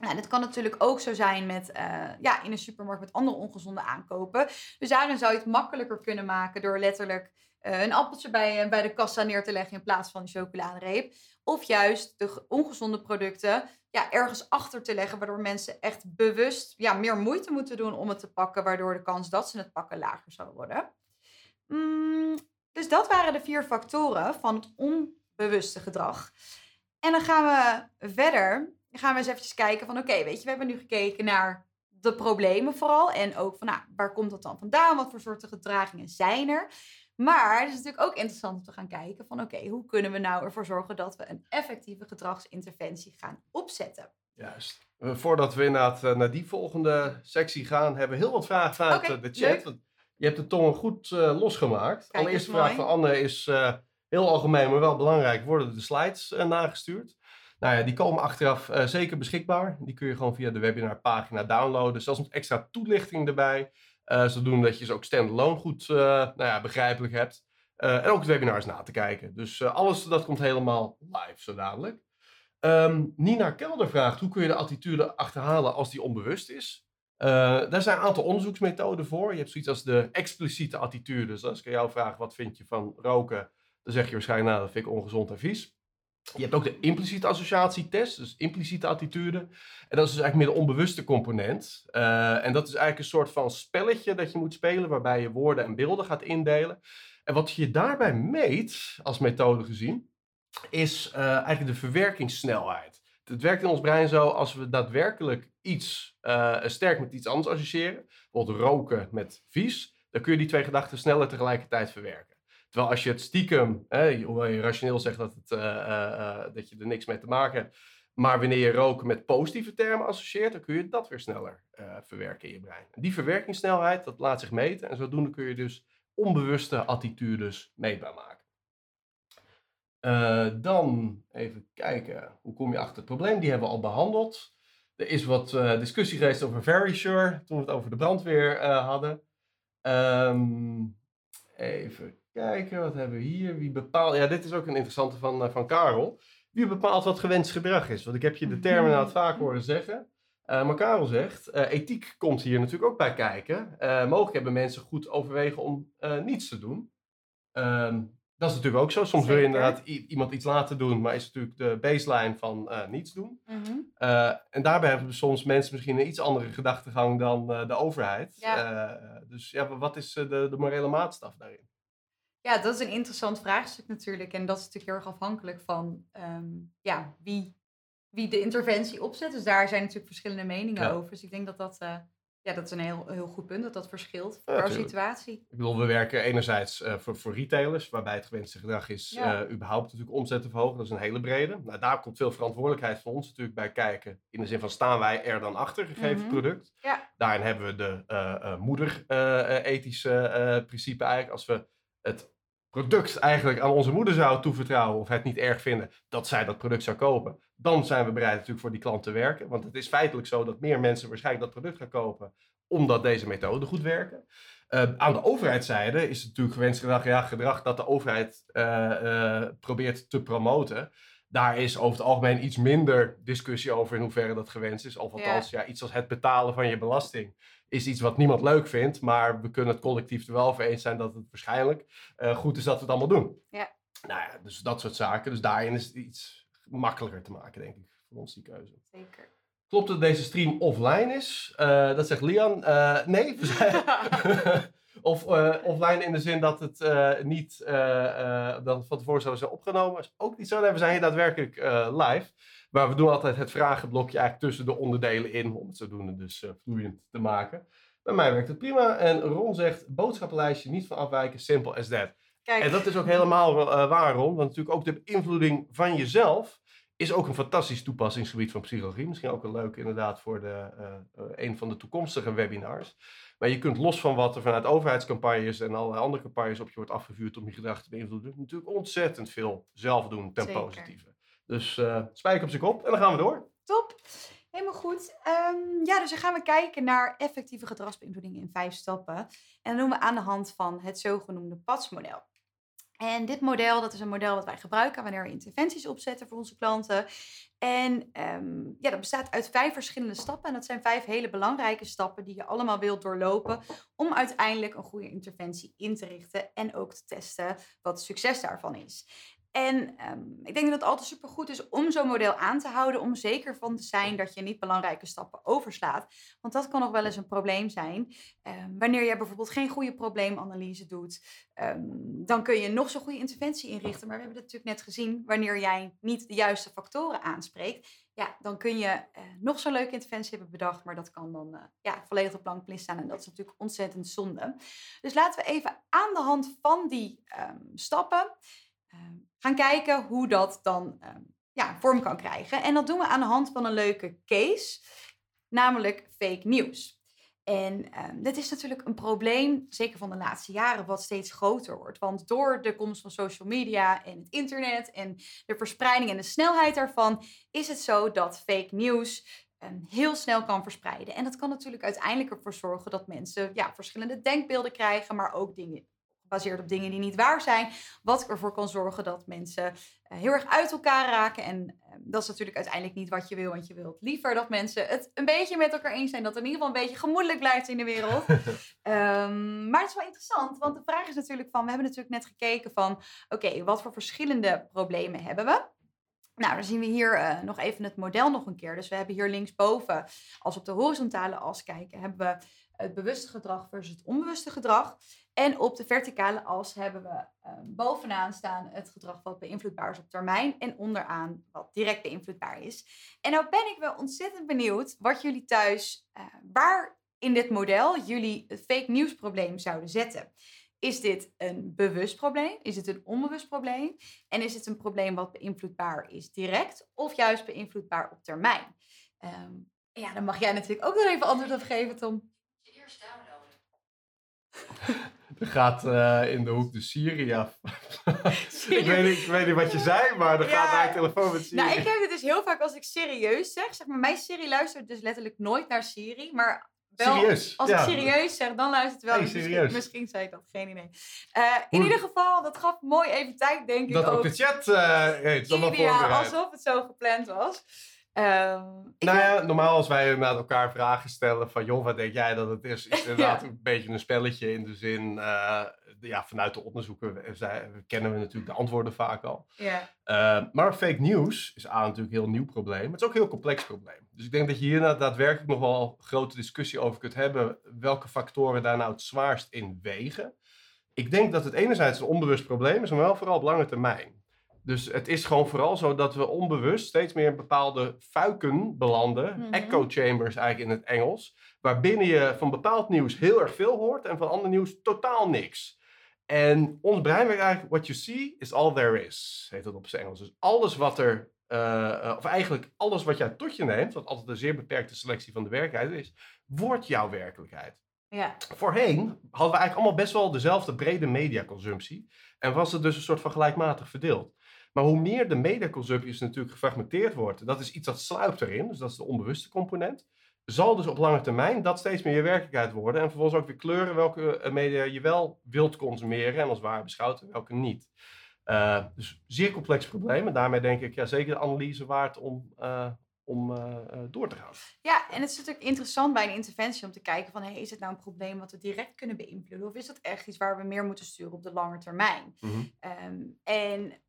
Nou, dit kan natuurlijk ook zo zijn met, eh, ja, in een supermarkt met andere ongezonde aankopen. Dus daarin zou je het makkelijker kunnen maken door letterlijk eh, een appeltje bij, eh, bij de kassa neer te leggen in plaats van een chocoladereep. Of juist de ge- ongezonde producten ja, ergens achter te leggen, waardoor mensen echt bewust ja, meer moeite moeten doen om het te pakken, waardoor de kans dat ze het pakken lager zal worden. Mm, dus dat waren de vier factoren van het onbewuste gedrag. En dan gaan we verder. Dan gaan we eens eventjes kijken van oké, weet je, we hebben nu gekeken naar de problemen vooral. En ook van nou, waar komt dat dan vandaan? Wat voor soorten gedragingen zijn er? Maar het is natuurlijk ook interessant om te gaan kijken van oké, hoe kunnen we nou ervoor zorgen dat we een effectieve gedragsinterventie gaan opzetten? Juist. Eh, voordat we inderdaad eh, naar die volgende sectie gaan, hebben we heel wat vragen vanuit eh, de chat. leuk. Want je hebt de tongen goed losgemaakt. Kijk, Allereerste vraag mooi. van Anne is heel algemeen, maar wel belangrijk. Worden de slides nagestuurd? Nou ja, die komen achteraf zeker beschikbaar. Die kun je gewoon via de webinarpagina downloaden. Zelfs met extra toelichting erbij. Eh zodoende dat je ze ook standalone goed eh, nou ja, begrijpelijk hebt. Eh, en ook het webinar is na te kijken. Dus alles dat komt helemaal live zo dadelijk. Ehm, Nina Kelder vraagt, hoe kun je de attitude achterhalen als die onbewust is? Daar zijn een aantal onderzoeksmethoden voor. Je hebt zoiets als de expliciete attitude. Dus als ik aan jou vraag, wat vind je van roken? Dan zeg je waarschijnlijk, nou, dat vind ik ongezond en vies. Je hebt ook de impliciete associatietest, dus impliciete attitude. En dat is dus eigenlijk meer de onbewuste component. Eh, en dat is eigenlijk een soort van spelletje dat je moet spelen, waarbij je woorden en beelden gaat indelen. En wat je daarbij meet, als methode gezien, is eh, eigenlijk de verwerkingssnelheid. Het werkt in ons brein zo als we daadwerkelijk iets eh, sterk met iets anders associëren, bijvoorbeeld roken met vies, dan kun je die twee gedachten sneller tegelijkertijd verwerken. Terwijl als je het stiekem, hè, hoewel je rationeel zegt dat, het, eh, eh, eh, dat je er niks mee te maken hebt, maar wanneer je roken met positieve termen associeert, dan kun je dat weer sneller verwerken in je brein. Die verwerkingssnelheid, dat laat zich meten en zodoende kun je dus onbewuste attitudes meetbaar maken. Dan even kijken, hoe kom je achter het probleem? Die hebben we al behandeld. Er is wat discussie geweest over Very Sure, toen we het over de brandweer hadden. Ehm, even kijken, wat hebben we hier? Wie bepaalt... Ja, dit is ook een interessante van, eh, van Karel. Wie bepaalt wat gewenst gedrag is? Want ik heb je de termen inderdaad vaak horen zeggen. Eh, maar Karel zegt, eh, ethiek komt hier natuurlijk ook bij kijken. Mogelijk hebben mensen goed overwegen om niets te doen. Ehm, dat is natuurlijk ook zo. Soms wil je inderdaad iemand iets laten doen, maar is natuurlijk de baseline van niets doen. Mhm. En daarbij hebben soms mensen misschien een iets andere gedachtegang dan de overheid. Ja. Dus ja, wat is de, de morele maatstaf daarin? Ja, dat is een interessant vraagstuk natuurlijk. En dat is natuurlijk heel erg afhankelijk van ehm, ja, wie, wie de interventie opzet. Dus daar zijn natuurlijk verschillende meningen Ja. over. Dus ik denk dat dat, eh, ja, dat is een heel, heel goed punt, dat dat verschilt per situatie. Ik bedoel, we werken enerzijds eh, voor, voor retailers, waarbij het gewenste gedrag is Ja. eh, überhaupt natuurlijk omzet te verhogen. Dat is een hele brede. Nou, daar komt veel verantwoordelijkheid van ons natuurlijk bij kijken. In de zin van, staan wij er dan achter, gegeven Mhm. product? Ja. Daarin hebben we de moeder-ethische principe eigenlijk. Als we het product eigenlijk aan onze moeder zouden toevertrouwen of het niet erg vinden dat zij dat product zou kopen, dan zijn we bereid natuurlijk voor die klant te werken. Want het is feitelijk zo dat meer mensen waarschijnlijk dat product gaan kopen omdat deze methoden goed werken. Eh, aan de overheidszijde is het natuurlijk gewenst gedrag, ja, gedrag dat de overheid eh, eh, probeert te promoten. Daar is over het algemeen iets minder discussie over in hoeverre dat gewenst is. Of althans, ja. iets als het betalen van je belasting is iets wat niemand leuk vindt. Maar we kunnen het collectief er wel over eens zijn dat het waarschijnlijk eh, goed is dat we het allemaal doen. Ja. Nou ja, dus dat soort zaken. Dus daarin is het iets makkelijker te maken, denk ik, voor ons die keuze. Zeker. Klopt dat deze stream offline is? Eh, dat zegt Lian. Eh, nee, we zijn, Of uh, offline in de zin dat het uh, niet uh, dan van tevoren zou zijn opgenomen. Is ook niet zo. We zijn hier daadwerkelijk live. Maar we doen altijd het vragenblokje eigenlijk tussen de onderdelen in. Om het zodoende dus vloeiend te maken. Bij mij werkt het prima. En Ron zegt boodschappenlijstje niet van afwijken. Simple as that. Kijk. En dat is ook helemaal waar, Ron. Want natuurlijk ook de beïnvloeding van jezelf is ook een fantastisch toepassingsgebied van psychologie. Misschien ook een leuk inderdaad voor de, een van de toekomstige webinars. Maar je kunt los van wat er vanuit overheidscampagnes en allerlei andere campagnes op je wordt afgevuurd om je gedrag te beïnvloeden, natuurlijk ontzettend veel zelf doen ten Zeker. positieve. Dus uh, spijker op zijn kop en dan gaan we door. Top. Helemaal goed. Um, ja, dus dan gaan we kijken naar effectieve gedragsbeïnvloeding in vijf stappen. En dat doen we aan de hand van het zogenoemde PADS-model. En dit model, dat is een model dat wij gebruiken wanneer we interventies opzetten voor onze klanten. En um, ja, dat bestaat uit vijf verschillende stappen. En dat zijn vijf hele belangrijke stappen die je allemaal wilt doorlopen om uiteindelijk een goede interventie in te richten en ook te testen wat het succes daarvan is. En ehm, ik denk dat het altijd supergoed is om zo'n model aan te houden, om zeker van te zijn dat je niet belangrijke stappen overslaat. Want dat kan nog wel eens een probleem zijn. Um, wanneer je bijvoorbeeld geen goede probleemanalyse doet, ehm, dan kun je nog zo'n goede interventie inrichten. Maar we hebben het natuurlijk net gezien, wanneer jij niet de juiste factoren aanspreekt, ja, dan kun je uh, nog zo'n leuke interventie hebben bedacht, maar dat kan dan uh, ja, volledig op plank staan. En dat is natuurlijk ontzettend zonde. Dus laten we even aan de hand van die stappen Ehm, gaan kijken hoe dat dan ehm, ja, vorm kan krijgen. En dat doen we aan de hand van een leuke case, namelijk fake news. En um, dit is natuurlijk een probleem, zeker van de laatste jaren, wat steeds groter wordt. Want door de komst van social media en het internet en de verspreiding en de snelheid daarvan, is het zo dat fake news heel snel kan verspreiden. En dat kan natuurlijk uiteindelijk ervoor zorgen dat mensen ja, verschillende denkbeelden krijgen, maar ook dingen gebaseerd op dingen die niet waar zijn. Wat ervoor kan zorgen dat mensen eh, heel erg uit elkaar raken. En ehm, dat is natuurlijk uiteindelijk niet wat je wil. Want je wilt liever dat mensen het een beetje met elkaar eens zijn. Dat er in ieder geval een beetje gemoedelijk blijft in de wereld. um, maar het is wel interessant. Want de vraag is natuurlijk van... We hebben natuurlijk net gekeken van... Oké, wat voor verschillende problemen hebben we? Nou, dan zien we hier uh, nog even het model nog een keer. Dus we hebben hier linksboven, als we op de horizontale as kijken, hebben we het bewuste gedrag versus het onbewuste gedrag. En op de verticale as hebben we uh, bovenaan staan het gedrag wat beïnvloedbaar is op termijn en onderaan wat direct beïnvloedbaar is. En nou ben ik wel ontzettend benieuwd wat jullie thuis, uh, waar in dit model jullie het fake news probleem zouden zetten. Is dit een bewust probleem? Is het een onbewust probleem? En is het een probleem wat beïnvloedbaar is direct of juist beïnvloedbaar op termijn? Um, ja, dan mag jij natuurlijk ook nog even antwoord op geven, Tom. Je eerst downloaden. Er gaat uh, in de hoek de Siri af. ik, weet niet, ik weet niet wat je zei, maar er ja. gaat mijn telefoon met Siri. Nou, ik heb het dus heel vaak als ik serieus zeg. Zeg maar, mijn Siri luistert dus letterlijk nooit naar Siri. Maar wel, serieus? Als ik serieus zeg, dan luistert het wel. Hey, misschien, misschien, zei ik dat, geen idee. Uh, in ieder geval, dat gaf mooi even tijd, denk ik. Dat ook de chat uh, heet. Ideaal, alsof het zo gepland was. Um, nou ja, normaal als wij naar elkaar vragen stellen van joh, wat denk jij dat het is? Is inderdaad een beetje een spelletje in de zin, uh, ja, vanuit de onderzoeken kennen we natuurlijk de antwoorden vaak al. Yeah. Uh, maar fake news is aan natuurlijk een heel nieuw probleem, maar het is ook een heel complex probleem. Dus ik denk dat je hier daadwerkelijk nog wel een grote discussie over kunt hebben, welke factoren daar nou het zwaarst in wegen. Ik denk dat het enerzijds een onbewust probleem is, maar wel vooral op lange termijn. Dus het is gewoon vooral zo dat we onbewust steeds meer in bepaalde fuiken belanden. Mhm. Echo chambers eigenlijk in het Engels. Waarbinnen je van bepaald nieuws heel erg veel hoort en van ander nieuws totaal niks. En ons brein werkt eigenlijk, what you see is all there is, heet dat op zijn Engels. Dus alles wat er, uh, of eigenlijk alles wat jij tot je neemt, wat altijd een zeer beperkte selectie van de werkelijkheid is, wordt jouw werkelijkheid. Ja. Voorheen hadden we eigenlijk allemaal best wel dezelfde brede mediaconsumptie. En was het dus een soort van gelijkmatig verdeeld. Maar hoe meer de mediaconsumptie natuurlijk gefragmenteerd wordt, dat is iets dat sluipt erin, dus dat is de onbewuste component, zal dus op lange termijn dat steeds meer je werkelijkheid worden. En vervolgens ook weer kleuren welke eh, media je wel wilt consumeren en als waar beschouwt en welke niet. Uh, dus zeer complex probleem. En daarmee denk ik ja, zeker de analyse waard om, uh, om uh, door te gaan. Ja, en het is natuurlijk interessant bij een interventie om te kijken van... Hey, is het nou een probleem wat we direct kunnen beïnvloeden? Of is dat echt iets waar we meer moeten sturen op de lange termijn? Mm -hmm. um, en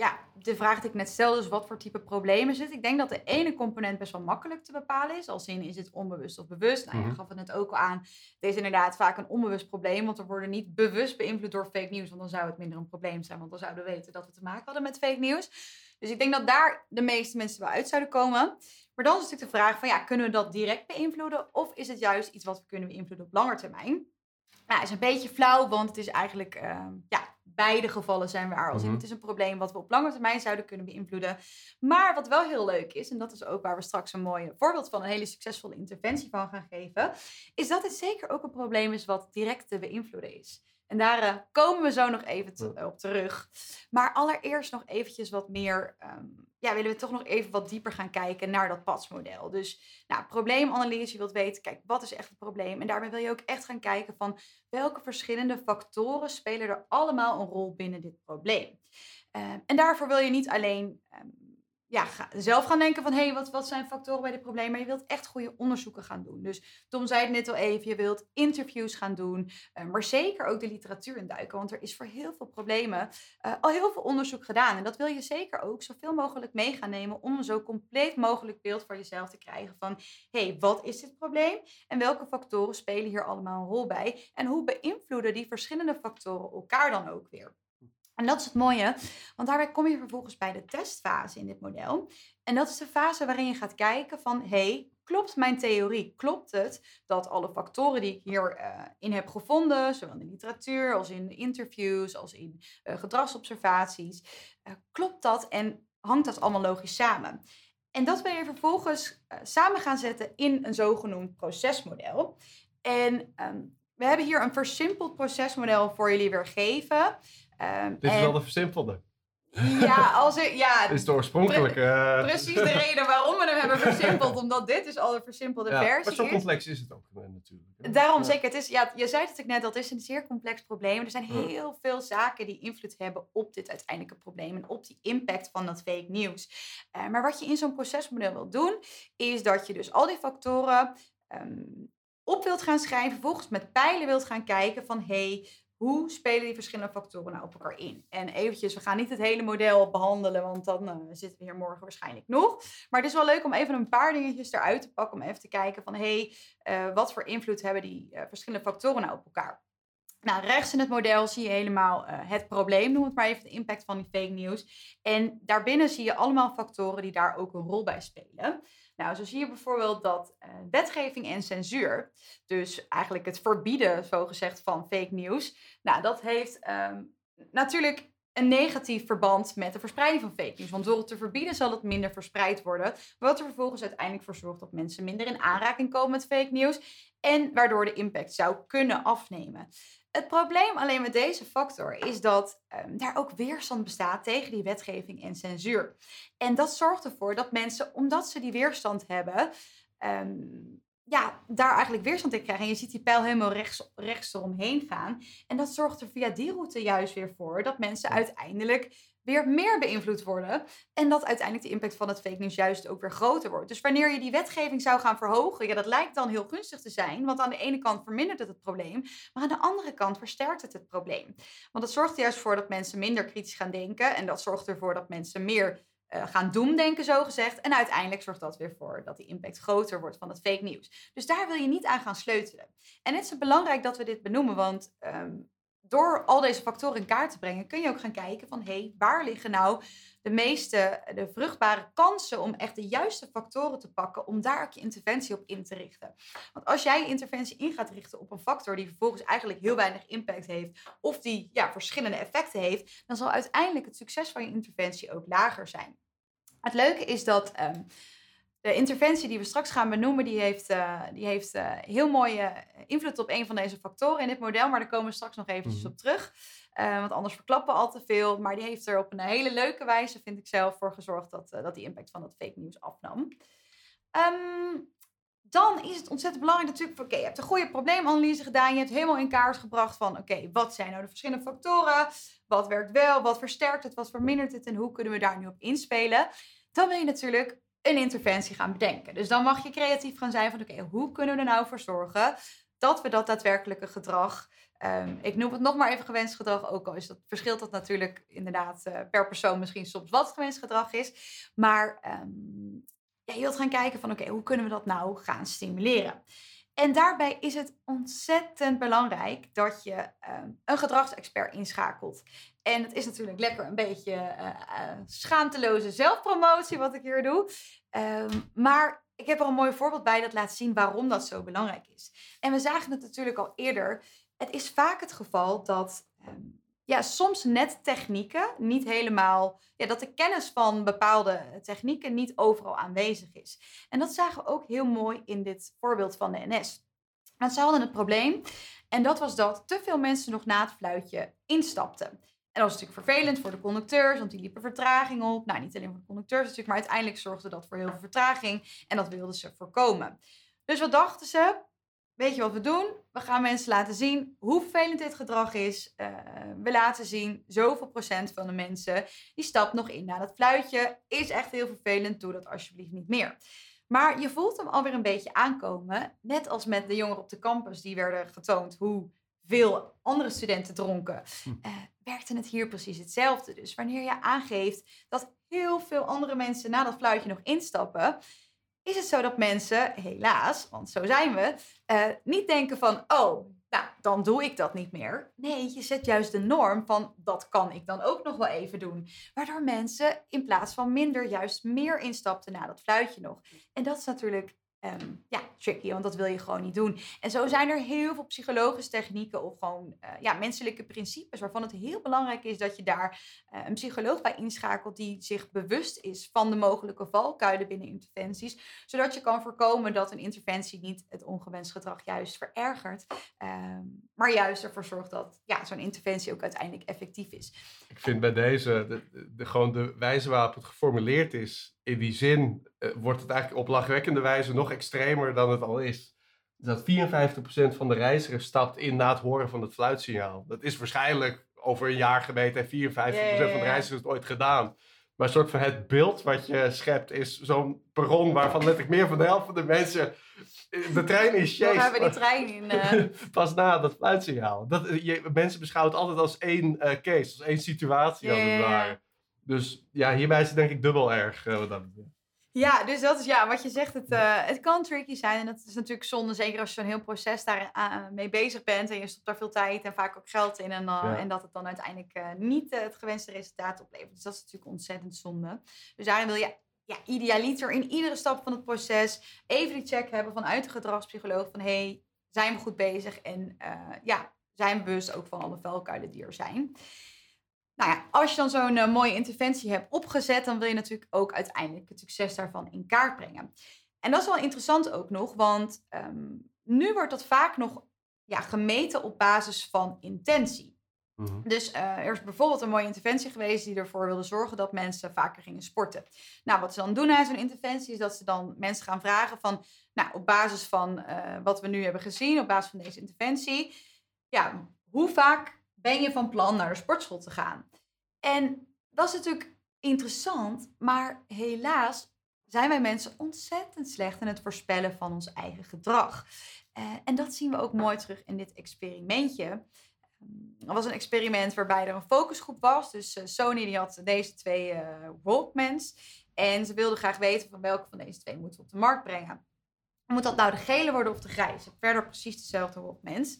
ja, de vraag die ik net stelde, dus wat voor type problemen zit. Ik denk dat de ene component best wel makkelijk te bepalen is. Als in, is het onbewust of bewust? Nou, je Mhm. gaf het net ook al aan. Het is inderdaad vaak een onbewust probleem, want we worden niet bewust beïnvloed door fake nieuws. Want dan zou het minder een probleem zijn, want dan zouden we weten dat we te maken hadden met fake nieuws. Dus ik denk dat daar de meeste mensen wel uit zouden komen. Maar dan is natuurlijk de vraag van, ja, kunnen we dat direct beïnvloeden? Of is het juist iets wat we kunnen beïnvloeden op lange termijn? Nou, is een beetje flauw, want het is eigenlijk, ehm, ja, beide gevallen zijn waar. Als in, Mhm. het is een probleem wat we op lange termijn zouden kunnen beïnvloeden. Maar wat wel heel leuk is, en dat is ook waar we straks een mooi voorbeeld van een hele succesvolle interventie van gaan geven, is dat het zeker ook een probleem is wat direct te beïnvloeden is. En daar eh, komen we zo nog even te- op terug. Maar allereerst nog eventjes wat meer, ehm, ja, willen we toch nog even wat dieper gaan kijken naar dat padsmodel. Dus, nou, probleemanalyse, je wilt weten, kijk, wat is echt het probleem? En daarbij wil je ook echt gaan kijken van welke verschillende factoren spelen er allemaal een rol binnen dit probleem. Ehm, en daarvoor wil je niet alleen ehm, ja, zelf gaan denken van... hé, hey, wat, wat zijn factoren bij dit probleem? Maar je wilt echt goede onderzoeken gaan doen. Dus Tom zei het net al even, je wilt interviews gaan doen... eh, maar zeker ook de literatuur induiken. Want er is voor heel veel problemen eh, al heel veel onderzoek gedaan. En dat wil je zeker ook zoveel mogelijk mee gaan nemen... om een zo compleet mogelijk beeld voor jezelf te krijgen van... hé, hey, wat is dit probleem? En welke factoren spelen hier allemaal een rol bij? En hoe beïnvloeden die verschillende factoren elkaar dan ook weer? En dat is het mooie, want daarbij kom je vervolgens bij de testfase in dit model. En dat is de fase waarin je gaat kijken van, hey, klopt mijn theorie? Klopt het dat alle factoren die ik hierin in heb gevonden, zowel in de literatuur als in interviews, als in eh, gedragsobservaties, eh, klopt dat en hangt dat allemaal logisch samen? En dat wil je vervolgens eh, samen gaan zetten in een zogenoemd procesmodel. En ehm, we hebben hier een versimpeld procesmodel voor jullie weer Ehm, Dit is wel de versimpelde. Ja, als er, ja Dit is de oorspronkelijke. eh, precies de reden waarom we hem hebben versimpeld. Omdat dit is al een versimpelde ja, versie Maar zo complex is het ook natuurlijk. hè. Daarom Ja. zeker. Het is, ja, je zei het ook net, dat is een zeer complex probleem. Er zijn heel veel zaken die invloed hebben op dit uiteindelijke probleem. En op die impact van dat fake nieuws. Eh, maar wat je in zo'n procesmodel wilt doen, is dat je dus al die factoren ehm, op wilt gaan schrijven. Vervolgens met pijlen wilt gaan kijken van, hey, hoe spelen die verschillende factoren nou op elkaar in? En eventjes, we gaan niet het hele model behandelen, want dan eh, zitten we hier morgen waarschijnlijk nog. Maar het is wel leuk om even een paar dingetjes eruit te pakken. Om even te kijken van, hé, hey, eh, wat voor invloed hebben die eh, verschillende factoren nou op elkaar? Nou, rechts in het model zie je helemaal het probleem, noem het maar even, de impact van die fake news. En daarbinnen zie je allemaal factoren die daar ook een rol bij spelen. Nou, zo zie je bijvoorbeeld dat eh, wetgeving en censuur, dus eigenlijk het verbieden, zogezegd, van fake news, nou, dat heeft ehm, natuurlijk een negatief verband met de verspreiding van fake news. Want door het te verbieden zal het minder verspreid worden. Wat er vervolgens uiteindelijk voor zorgt dat mensen minder in aanraking komen met fake news. En waardoor de impact zou kunnen afnemen. Het probleem alleen met deze factor is dat um, daar ook weerstand bestaat tegen die wetgeving en censuur. En dat zorgt ervoor dat mensen, omdat ze die weerstand hebben, um, ja, daar eigenlijk weerstand in krijgen. En je ziet die pijl helemaal rechts, rechts eromheen gaan. En dat zorgt er via die route juist weer voor dat mensen uiteindelijk weer meer beïnvloed worden. En dat uiteindelijk de impact van het fake news juist ook weer groter wordt. Dus wanneer je die wetgeving zou gaan verhogen, ja, dat lijkt dan heel gunstig te zijn. Want aan de ene kant vermindert het het probleem, maar aan de andere kant versterkt het het probleem. Want het zorgt er juist voor dat mensen minder kritisch gaan denken. En dat zorgt ervoor dat mensen meer uh, gaan doemdenken, zo gezegd. En uiteindelijk zorgt dat weer voor dat die impact groter wordt van het fake nieuws. Dus daar wil je niet aan gaan sleutelen. En het is belangrijk dat we dit benoemen, want um, door al deze factoren in kaart te brengen, kun je ook gaan kijken van hé, hey, waar liggen nou de meeste, de vruchtbare kansen om echt de juiste factoren te pakken om daar ook je interventie op in te richten. Want als jij je interventie in gaat richten op een factor die vervolgens eigenlijk heel weinig impact heeft, of die ja, verschillende effecten heeft, dan zal uiteindelijk het succes van je interventie ook lager zijn. Het leuke is dat um, de interventie die we straks gaan benoemen, die heeft, uh, die heeft uh, heel mooie invloed op een van deze factoren in dit model. Maar daar komen we straks nog eventjes op terug. Uh, want anders verklappen we al te veel. Maar die heeft er op een hele leuke wijze, vind ik zelf, voor gezorgd dat, dat die impact van dat fake nieuws afnam. Um, dan is het ontzettend belangrijk natuurlijk, oké, je hebt een goede probleemanalyse gedaan. Je hebt helemaal in kaart gebracht van, oké, wat zijn nou de verschillende factoren? Wat werkt wel? Wat versterkt het? Wat vermindert het? En hoe kunnen we daar nu op inspelen? Dan wil je natuurlijk een interventie gaan bedenken. Dus dan mag je creatief gaan zijn van, oké, hoe kunnen we er nou voor zorgen dat we dat daadwerkelijke gedrag Ehm, ik noem het nog maar even gewenst gedrag, ook al is dat, verschilt dat natuurlijk inderdaad uh, per persoon misschien soms wat gewenst gedrag is. Maar um, je wilt gaan kijken van oké, hoe kunnen we dat nou gaan stimuleren? En daarbij is het ontzettend belangrijk dat je um, een gedragsexpert inschakelt. En het is natuurlijk lekker een beetje uh, schaamteloze zelfpromotie wat ik hier doe. Um, maar ik heb er een mooi voorbeeld bij dat laat zien waarom dat zo belangrijk is. En we zagen het natuurlijk al eerder. Het is vaak het geval dat um, ja, soms net technieken niet helemaal, ja, dat de kennis van bepaalde technieken niet overal aanwezig is. En dat zagen we ook heel mooi in dit voorbeeld van de NS. Want ze hadden het probleem en dat was dat te veel mensen nog na het fluitje instapten. En dat was natuurlijk vervelend voor de conducteurs, want die liepen vertraging op. Nou, niet alleen voor de conducteurs natuurlijk, maar uiteindelijk zorgde dat voor heel veel vertraging. En dat wilden ze voorkomen. Dus wat dachten ze? Weet je wat we doen? We gaan mensen laten zien hoe vervelend dit gedrag is. Uh, we laten zien, zoveel procent van de mensen die stapt nog in na dat fluitje. Is echt heel vervelend, doe dat alsjeblieft niet meer. Maar je voelt hem alweer een beetje aankomen. Net als met de jongeren op de campus, die werden getoond hoe veel andere studenten dronken. Uh, werkte het hier precies hetzelfde. Dus wanneer je aangeeft dat heel veel andere mensen na dat fluitje nog instappen is het zo dat mensen, helaas, want zo zijn we, uh, niet denken van, oh, nou, dan doe ik dat niet meer. Nee, je zet juist de norm van, dat kan ik dan ook nog wel even doen. Waardoor mensen in plaats van minder juist meer instapten na dat fluitje nog. En dat is natuurlijk um, ja, tricky, want dat wil je gewoon niet doen. En zo zijn er heel veel psychologische technieken of gewoon uh, ja, menselijke principes waarvan het heel belangrijk is dat je daar uh, een psycholoog bij inschakelt die zich bewust is van de mogelijke valkuilen binnen interventies, zodat je kan voorkomen dat een interventie niet het ongewenst gedrag juist verergert, um, maar juist ervoor zorgt dat ja, zo'n interventie ook uiteindelijk effectief is. Ik vind bij deze de, de, de, gewoon de wijze waarop het geformuleerd is in die zin uh, wordt het eigenlijk op lachwekkende wijze nog extremer dan het al is. Dat 54% van de reizigers stapt in na het horen van het fluitsignaal. Dat is waarschijnlijk over een jaar gemeten en 54% yeah, yeah, yeah. van de reizigers het ooit gedaan. Maar een soort van het beeld wat je schept is zo'n perron waarvan letterlijk meer van de helft van de mensen de trein is. Waar hebben die trein in? Uh... Pas na dat fluitsignaal. Dat, je, mensen beschouwen het altijd als één uh, case, als één situatie als het ware. Dus ja, hierbij is het denk ik dubbel erg. Uh, dat ja, dus dat is ja, wat je zegt, het, uh, het kan tricky zijn. En dat is natuurlijk zonde, zeker als je zo'n heel proces daar uh, mee bezig bent. En je stopt daar veel tijd en vaak ook geld in. En, uh, ja. en dat het dan uiteindelijk niet het gewenste resultaat oplevert. Dus dat is natuurlijk ontzettend zonde. Dus daarin wil je ja, idealiter in iedere stap van het proces even die check hebben vanuit de gedragspsycholoog. Van hey, zijn we goed bezig? En ja, zijn we bewust ook van alle vuilkuilen die er zijn. Nou ja, als je dan zo'n uh, mooie interventie hebt opgezet, dan wil je natuurlijk ook uiteindelijk het succes daarvan in kaart brengen. En dat is wel interessant ook nog, want um, nu wordt dat vaak nog ja, gemeten op basis van intentie. Mm -hmm. Dus uh, er is bijvoorbeeld een mooie interventie geweest die ervoor wilde zorgen dat mensen vaker gingen sporten. Nou, wat ze dan doen na zo'n interventie is dat ze dan mensen gaan vragen van, nou, op basis van uh, wat we nu hebben gezien, op basis van deze interventie, ja, hoe vaak ben je van plan naar de sportschool te gaan? En dat is natuurlijk interessant, maar helaas zijn wij mensen ontzettend slecht in het voorspellen van ons eigen gedrag. Uh, en dat zien we ook mooi terug in dit experimentje. Ehm, er was een experiment waarbij er een focusgroep was. Dus uh, Sony die had deze twee uh, Walkmans. En ze wilden graag weten van welke van deze twee moeten op de markt brengen. Moet dat nou de gele worden of de grijze? Verder precies dezelfde Walkmans.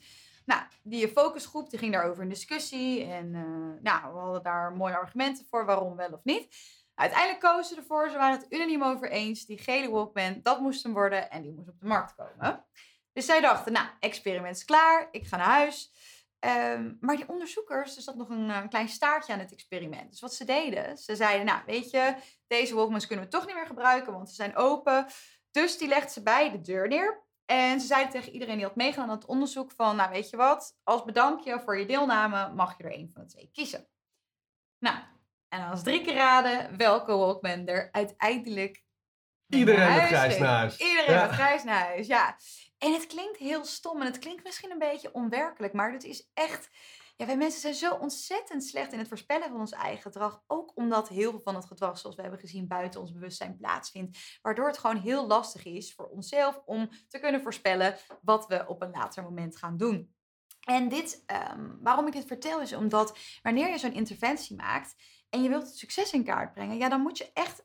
Nou, die focusgroep die ging daarover in discussie. En uh, nou, we hadden daar mooie argumenten voor waarom wel of niet. Uiteindelijk kozen ze ervoor, ze waren het unaniem over eens. Die gele Walkman, dat moest hem worden en die moest op de markt komen. Dus zij dachten, nou, experiment is klaar, ik ga naar huis. Um, maar die onderzoekers, er zat nog een, een, klein staartje aan het experiment. Dus wat ze deden, ze zeiden, nou, weet je, deze Walkmans kunnen we toch niet meer gebruiken, want ze zijn open. Dus die legden ze bij de deur neer. En ze zeiden tegen iedereen die had meegedaan aan het onderzoek van, nou weet je wat, als bedankje voor je deelname mag je er een van de twee kiezen. Nou, en als drie keer raden welke Walkman er uiteindelijk Iedereen met grijs naar huis. Iedereen ja. met grijs naar huis, ja. En het klinkt heel stom en het klinkt misschien een beetje onwerkelijk, maar het is echt ja, wij mensen zijn zo ontzettend slecht in het voorspellen van ons eigen gedrag. Ook omdat heel veel van het gedrag, zoals we hebben gezien, buiten ons bewustzijn plaatsvindt. Waardoor het gewoon heel lastig is voor onszelf om te kunnen voorspellen wat we op een later moment gaan doen. En dit, ehm, waarom ik dit vertel, is omdat wanneer je zo'n interventie maakt en je wilt het succes in kaart brengen, ja, dan moet je echt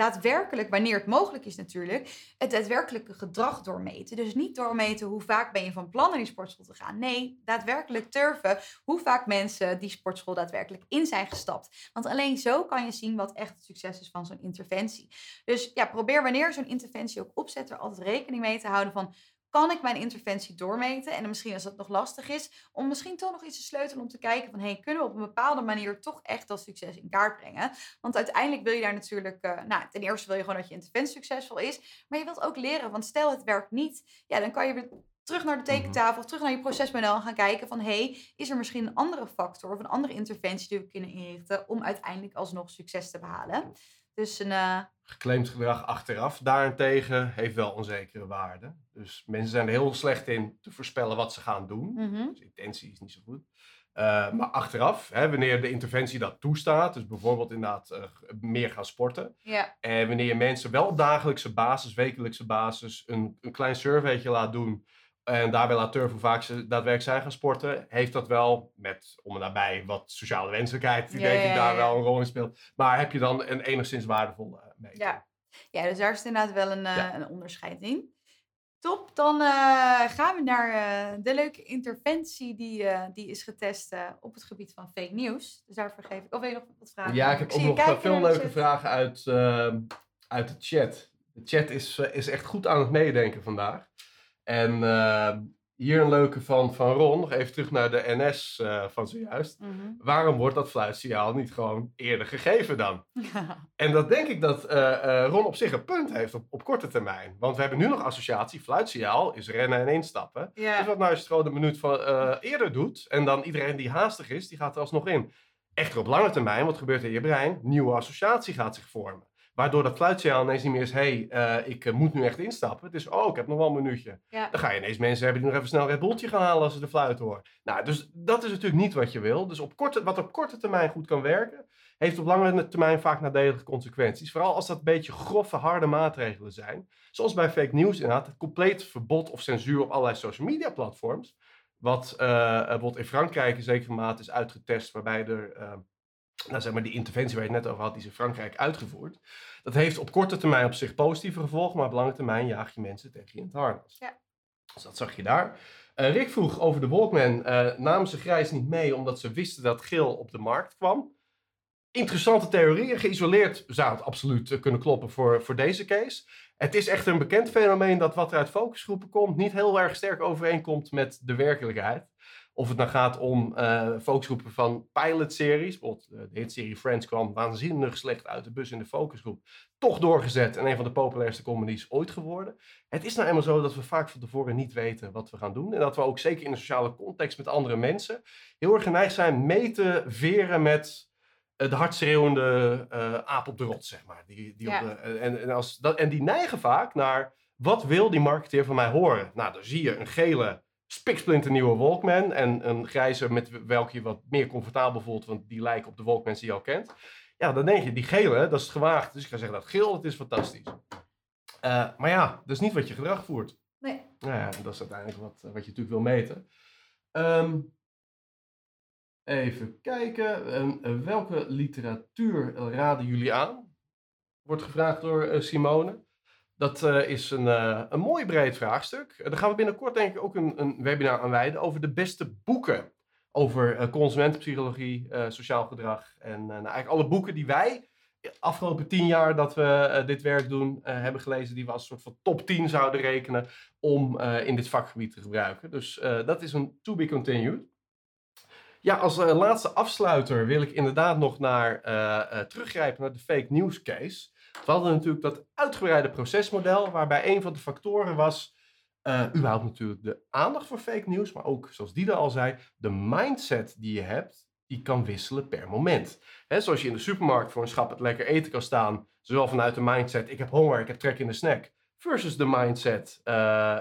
daadwerkelijk, wanneer het mogelijk is natuurlijk, het daadwerkelijke gedrag doormeten. Dus niet doormeten hoe vaak ben je van plan naar die sportschool te gaan. Nee, daadwerkelijk turven hoe vaak mensen die sportschool daadwerkelijk in zijn gestapt. Want alleen zo kan je zien wat echt het succes is van zo'n interventie. Dus ja, probeer wanneer zo'n interventie ook opzet er altijd rekening mee te houden van kan ik mijn interventie doormeten? En misschien als dat nog lastig is, om misschien toch nog iets te sleutelen om te kijken van, hey, kunnen we op een bepaalde manier toch echt dat succes in kaart brengen? Want uiteindelijk wil je daar natuurlijk, uh, nou, ten eerste wil je gewoon dat je interventie succesvol is, maar je wilt ook leren, want stel het werkt niet, ja, dan kan je weer terug naar de mhm. tekentafel, terug naar je procesmodel en gaan kijken van, hey, is er misschien een andere factor of een andere interventie die we kunnen inrichten om uiteindelijk alsnog succes te behalen? Dus een... Uh... Geclaimd gedrag achteraf daarentegen heeft wel onzekere waarde. Dus mensen zijn er heel slecht in te voorspellen wat ze gaan doen. Mm Dus intentie is niet zo goed. Uh, maar achteraf, hè, wanneer de interventie dat toestaat, dus bijvoorbeeld inderdaad uh, meer gaan sporten. Ja. En wanneer je mensen wel op dagelijkse basis, wekelijkse basis, een, een klein surveytje laat doen en daarbij laat turven hoe vaak ze daadwerkelijk zijn gaan sporten. Heeft dat wel, met om en nabij wat sociale wenselijkheid, die denk ik daar wel een rol in speelt. Maar heb je dan een enigszins waardevolle meting? Ja. ja, dus daar is inderdaad wel een, uh, een onderscheid in. Top, dan uh, gaan we naar de leuke interventie die, die is getest op het gebied van fake news. Dus daarvoor geef ik, of wil je nog wat vragen? Ja, ik heb ook nog veel leuke vragen uit, uit de chat. De chat is, is echt goed aan het meedenken vandaag. En uh, hier een leuke van, van Ron, nog even terug naar de NS uh, eh, van zojuist. Mm -hmm. Waarom wordt dat fluitsignaal niet gewoon eerder gegeven dan? en dat denk ik dat uh, Ron op zich een punt heeft op, op korte termijn. Want we hebben nu nog associatie, fluitsignaal is rennen en instappen. Yeah. Dus wat nou als je het gewoon een minuut van, eerder doet en dan iedereen die haastig is, die gaat er alsnog in. Echter op lange termijn, wat gebeurt in je brein? Nieuwe associatie gaat zich vormen. Waardoor dat fluitsignaal ineens niet meer is, hé, hey, uh, ik uh, moet nu echt instappen. Het is, oh, ik heb nog wel een minuutje. Ja. Dan ga je ineens mensen hebben die nog even snel een Red gaan halen als ze de fluit horen. Nou, dus dat is natuurlijk niet wat je wil. Dus op korte, wat op korte termijn goed kan werken, heeft op lange termijn vaak nadelige consequenties. Vooral als dat een beetje grove, harde maatregelen zijn. Zoals bij fake news inderdaad, het compleet verbod of censuur op allerlei social media platforms. Wat uh, bijvoorbeeld in Frankrijk in zekere mate is uitgetest, waarbij er nou, zeg maar die interventie waar je het net over had, die is in Frankrijk uitgevoerd. Dat heeft op korte termijn op zich positieve gevolgen, maar op lange termijn jaag je mensen tegen je in het harnas. Ja. Dus dat zag je daar. Uh, Rick vroeg over de Walkman. Uh, namen ze grijs niet mee omdat ze wisten dat geel op de markt kwam? Interessante theorieën. Geïsoleerd zou het absoluut eh, kunnen kloppen voor, voor deze case. Het is echt een bekend fenomeen dat wat er uit focusgroepen komt niet heel erg sterk overeenkomt met de werkelijkheid. Of het nou gaat om uh, focusgroepen van pilotseries. Bijvoorbeeld uh, de hitserie Friends kwam waanzinnig slecht uit de bus in de focusgroep. Toch doorgezet en een van de populairste comedies ooit geworden. Het is nou eenmaal zo dat we vaak van tevoren niet weten wat we gaan doen. En dat we ook zeker in een sociale context met andere mensen heel erg geneigd zijn mee te veren met uh, de hardschreeuwende aap op de rot, zeg maar. Die, die ja. op de, en, en, als dat, en die neigen vaak naar, wat wil die marketeer van mij horen? Nou, dan zie je een gele spiksplinter nieuwe Walkman. En een grijze met welke je wat meer comfortabel voelt, want die lijken op de Walkmans die je al kent. Ja, dan denk je, die gele, dat is het gewaagd. Dus ik ga zeggen, dat geel, dat is fantastisch. Uh, maar ja, dat is niet wat je gedrag voert. Nee. Nou ja, dat is uiteindelijk wat, wat je natuurlijk wil meten. Um, even kijken. Um, welke literatuur raden jullie aan? Wordt gevraagd door uh, Simone. Dat uh, is een, uh, een mooi breed vraagstuk. Uh, daar gaan we binnenkort denk ik ook een, een webinar aan wijden over de beste boeken. Over consumentenpsychologie, sociaal gedrag en nou, eigenlijk alle boeken die wij afgelopen tien jaar dat we dit werk doen hebben gelezen. Die we als een soort van top 10 zouden rekenen om in dit vakgebied te gebruiken. Dus dat is een to be continued. Ja, als laatste afsluiter wil ik inderdaad nog naar, teruggrijpen naar de fake news case. We hadden natuurlijk dat uitgebreide procesmodel, waarbij een van de factoren was, uh, überhaupt natuurlijk de aandacht voor fake news, maar ook, zoals Diede al zei, de mindset die je hebt, die kan wisselen per moment. He, zoals je in de supermarkt voor een schap het lekker eten kan staan, zowel vanuit de mindset, ik heb honger, ik heb trek in de snack, versus de mindset, uh,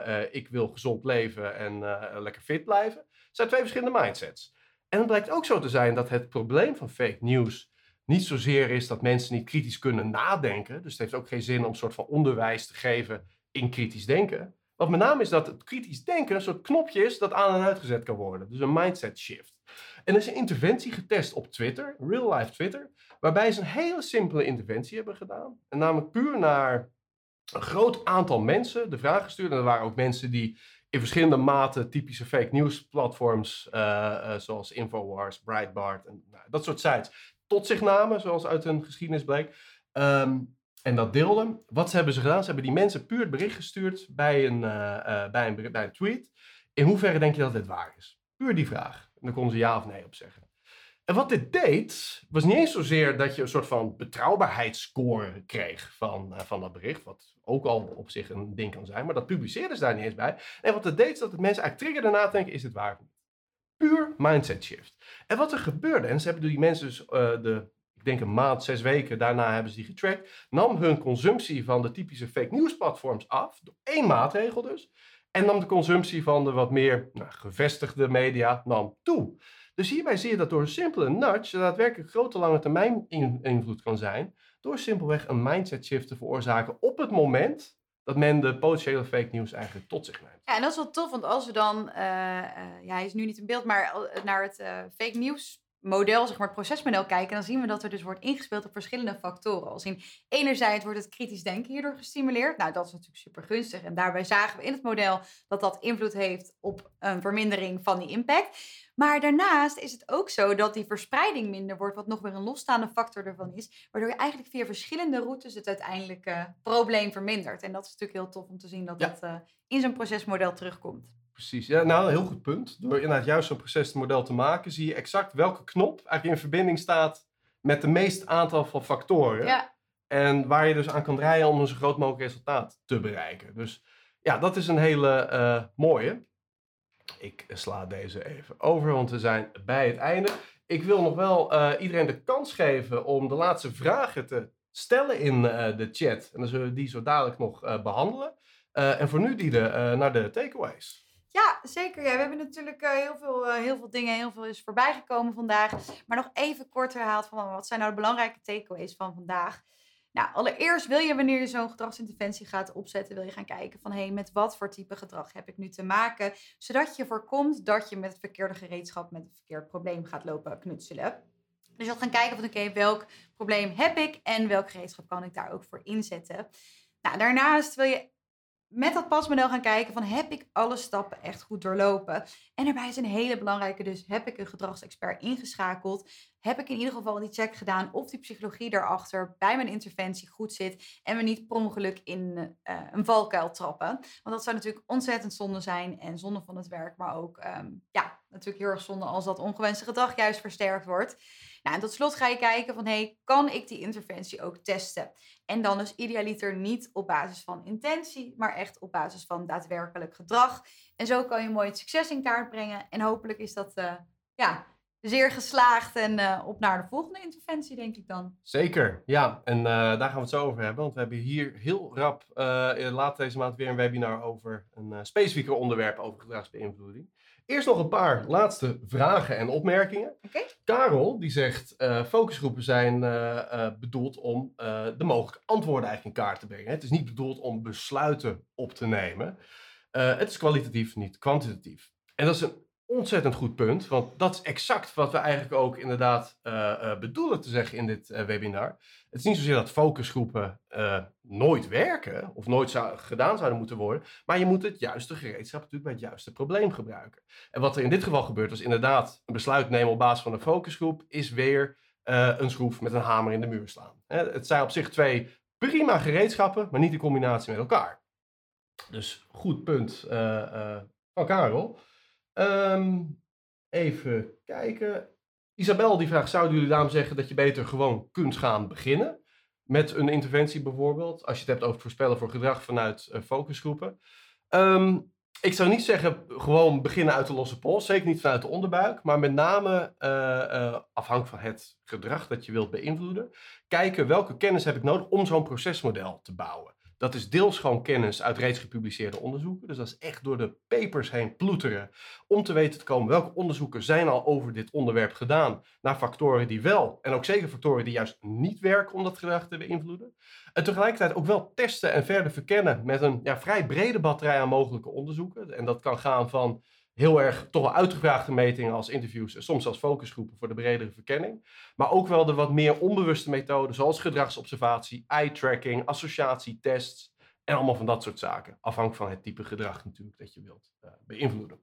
uh, ik wil gezond leven en lekker fit blijven. Het zijn twee verschillende mindsets. En het blijkt ook zo te zijn dat het probleem van fake news niet zozeer is dat mensen niet kritisch kunnen nadenken. Dus het heeft ook geen zin om een soort van onderwijs te geven in kritisch denken. Wat met name is dat het kritisch denken een soort knopje is dat aan en uitgezet kan worden. Dus een mindset shift. En er is een interventie getest op Twitter, real life Twitter, waarbij ze een hele simpele interventie hebben gedaan. En namelijk puur naar een groot aantal mensen de vraag gestuurd. En er waren ook mensen die in verschillende maten typische fake news platforms, uh, uh, zoals Infowars, Breitbart en nou, dat soort sites, tot zich namen, zoals uit hun geschiedenis bleek. Um, en dat deelden. Wat hebben ze gedaan? Ze hebben die mensen puur het bericht gestuurd bij een, uh, bij een, bij een tweet. In hoeverre denk je dat dit waar is? Puur die vraag. En dan konden ze ja of nee op zeggen. En wat dit deed, was niet eens zozeer dat je een soort van betrouwbaarheidsscore kreeg van, uh, van dat bericht. Wat ook al op zich een ding kan zijn, maar dat publiceerden ze daar niet eens bij. En wat het deed, is dat het mensen eigenlijk triggerde na te denken, is dit waar of niet? Puur mindset shift. En wat er gebeurde, en ze hebben die mensen dus uh, de, ik denk een maand, zes weken daarna hebben ze die getrackt, nam hun consumptie van de typische fake news platforms af, door één maatregel dus, en nam de consumptie van de wat meer nou, gevestigde media nam toe. Dus hierbij zie je dat door een simpele nudge daadwerkelijk grote lange termijn invloed kan zijn. Door simpelweg een mindset shift te veroorzaken op het moment dat men de potentiële fake news eigenlijk tot zich neemt. Ja, en dat is wel tof, want als we dan, uh, uh, ja, hij is nu niet in beeld, maar naar het fake news model, zeg maar, het procesmodel kijken, dan zien we dat er dus wordt ingespeeld op verschillende factoren. Als in enerzijds wordt het kritisch denken hierdoor gestimuleerd. Nou, dat is natuurlijk super gunstig. En daarbij zagen we in het model dat dat invloed heeft op een vermindering van die impact. Maar daarnaast is het ook zo dat die verspreiding minder wordt, wat nog weer een losstaande factor ervan is, waardoor je eigenlijk via verschillende routes het uiteindelijke probleem vermindert. En dat is natuurlijk heel tof om te zien dat Ja. dat uh, in zo'n procesmodel terugkomt. Precies, ja, nou een heel goed punt. Door inderdaad juist zo'n procesmodel te maken, zie je exact welke knop eigenlijk in verbinding staat met de meest aantal van factoren. Ja, En waar je dus aan kan draaien om een zo groot mogelijk resultaat te bereiken. Dus ja, dat is een hele eh, mooie. Ik sla deze even over, want we zijn bij het einde. Ik wil nog wel eh, iedereen de kans geven om de laatste vragen te stellen in eh, de chat. En dan zullen we die zo dadelijk nog eh, behandelen. Eh, en voor nu die de, eh, naar de takeaways. Ja, zeker. Ja, we hebben natuurlijk heel, veel, heel veel dingen, heel veel is voorbij gekomen vandaag. Maar nog even kort herhaald van wat zijn nou de belangrijke takeaways van vandaag. Nou, allereerst wil je wanneer je zo'n gedragsinterventie gaat opzetten, wil je gaan kijken van hé, hey, met wat voor type gedrag heb ik nu te maken, zodat je voorkomt dat je met het verkeerde gereedschap, met het verkeerd probleem gaat lopen knutselen. Dus je gaat gaan kijken van oké, welk probleem heb ik en welk gereedschap kan ik daar ook voor inzetten. Nou, daarnaast wil je met dat pasmodel gaan kijken van heb ik alle stappen echt goed doorlopen. En daarbij is een hele belangrijke dus, heb ik een gedragsexpert ingeschakeld? Heb ik in ieder geval die check gedaan of die psychologie daarachter bij mijn interventie goed zit en we niet per ongeluk in uh, een valkuil trappen. Want dat zou natuurlijk ontzettend zonde zijn en zonde van het werk, maar ook um, ja, natuurlijk heel erg zonde als dat ongewenste gedrag juist versterkt wordt. Nou, en tot slot ga je kijken van, hey, kan ik die interventie ook testen? En dan dus idealiter niet op basis van intentie, maar echt op basis van daadwerkelijk gedrag. En zo kan je mooi het succes in kaart brengen. En hopelijk is dat, uh, ja, zeer geslaagd en uh, op naar de volgende interventie, denk ik dan. Zeker, ja. En uh, daar gaan we het zo over hebben. Want we hebben hier heel rap uh, later deze maand weer een webinar over een specifieker onderwerp over gedragsbeïnvloeding. Eerst nog een paar laatste vragen en opmerkingen. Okay. Karel die zegt, uh, focusgroepen zijn uh, uh, bedoeld om de mogelijke antwoorden eigenlijk in kaart te brengen. Het is niet bedoeld om besluiten op te nemen. het is kwalitatief, niet kwantitatief. En dat is een ontzettend goed punt, want dat is exact wat we eigenlijk ook inderdaad bedoelen te zeggen in dit webinar. Het is niet zozeer dat focusgroepen nooit werken of nooit gedaan zouden moeten worden, maar je moet het juiste gereedschap natuurlijk bij het juiste probleem gebruiken. En wat er in dit geval gebeurt, was inderdaad een besluit nemen op basis van een focusgroep, is weer een schroef met een hamer in de muur slaan. Het zijn op zich twee prima gereedschappen, maar niet in combinatie met elkaar. Dus goed punt van Karel. Um, even kijken. Isabel die vraagt, zouden jullie daarom zeggen dat je beter gewoon kunt gaan beginnen? Met een interventie bijvoorbeeld, als je het hebt over het voorspellen voor gedrag vanuit focusgroepen. Um, ik zou niet zeggen gewoon beginnen uit de losse pols, zeker niet vanuit de onderbuik, maar met name uh, uh, afhankelijk van het gedrag dat je wilt beïnvloeden, kijken welke kennis heb ik nodig om zo'n procesmodel te bouwen. Dat is deels gewoon kennis uit reeds gepubliceerde onderzoeken. Dus dat is echt door de papers heen ploeteren om te weten te komen welke onderzoeken zijn al over dit onderwerp gedaan. Naar factoren die wel en ook zeker factoren die juist niet werken om dat gedrag te beïnvloeden. En tegelijkertijd ook wel testen en verder verkennen met een ja, vrij brede batterij aan mogelijke onderzoeken. En dat kan gaan van heel erg toch wel uitgevraagde metingen als interviews en soms zelfs focusgroepen voor de bredere verkenning. Maar ook wel de wat meer onbewuste methoden zoals gedragsobservatie, eye-tracking, associatietests en allemaal van dat soort zaken. Afhankelijk van het type gedrag natuurlijk dat je wilt uh, beïnvloeden.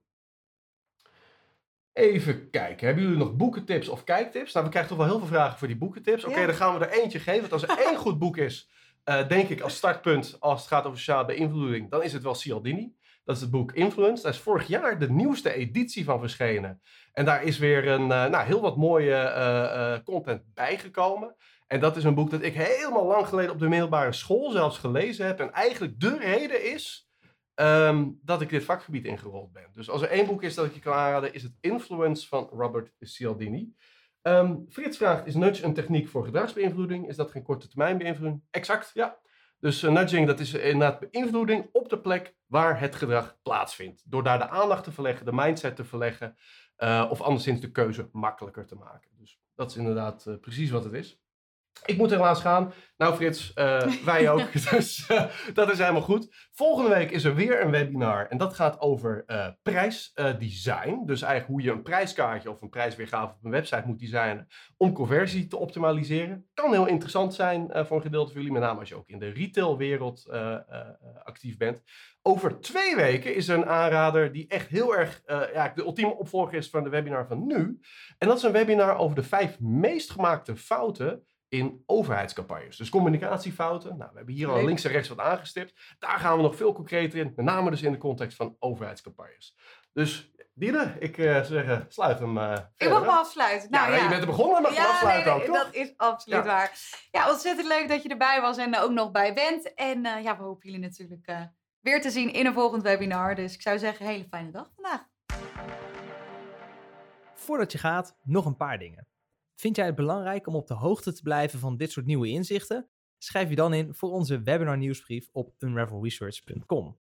Even kijken, hebben jullie nog boekentips of kijktips? Nou, we krijgen toch wel heel veel vragen voor die boekentips. Oké, dan gaan we er eentje geven. Want als er één goed boek is, uh, denk ik als startpunt als het gaat over sociale beïnvloeding, dan is het wel Cialdini. Dat is het boek Influence. Daar is vorig jaar de nieuwste editie van verschenen. En daar is weer een, uh, nou, heel wat mooie uh, content bijgekomen. En dat is een boek dat ik helemaal lang geleden op de middelbare school zelfs gelezen heb. En eigenlijk de reden is um, dat ik dit vakgebied ingerold ben. Dus als er één boek is dat ik je kan aanraden, is het Influence van Robert Cialdini. Um, Frits vraagt, is nudge een techniek voor gedragsbeïnvloeding? Is dat geen korte termijn beïnvloeding? Exact, ja. Dus uh, nudging, dat is inderdaad beïnvloeding op de plek waar het gedrag plaatsvindt. Door daar de aandacht te verleggen, de mindset te verleggen, uh, of anderszins de keuze makkelijker te maken. Dus dat is inderdaad precies wat het is. Ik moet helaas gaan. Nou Frits, uh, wij ook. dus uh, dat is helemaal goed. Volgende week is er weer een webinar. En dat gaat over uh, prijsdesign. dus eigenlijk hoe je een prijskaartje of een prijsweergave op een website moet designen. Om conversie te optimaliseren. Kan heel interessant zijn voor een gedeelte van jullie. Met name als je ook in de retailwereld actief bent. Over twee weken is er een aanrader die echt heel erg ja, de ultieme opvolger is van de webinar van nu. En dat is een webinar over de vijf meest gemaakte fouten in overheidscampagnes. Dus communicatiefouten. Nou, we hebben hier al links en rechts wat aangestipt. Daar gaan we nog veel concreter in. Met name dus in de context van overheidscampagnes. Dus Diede, ik uh, zeg, sluit hem uh, Ik mag me afsluiten. Nou, ja, ja, je bent er begonnen, maar ja, afsluiten nee, nee, ook, Dat is absoluut ja. waar. Ja, ontzettend leuk dat je erbij was en er ook nog bij bent. En uh, ja, we hopen jullie natuurlijk weer te zien in een volgend webinar. Dus ik zou zeggen, hele fijne dag vandaag. Voordat je gaat, nog een paar dingen. Vind jij het belangrijk om op de hoogte te blijven van dit soort nieuwe inzichten? Schrijf je dan in voor onze webinar nieuwsbrief op unravelresearch.com.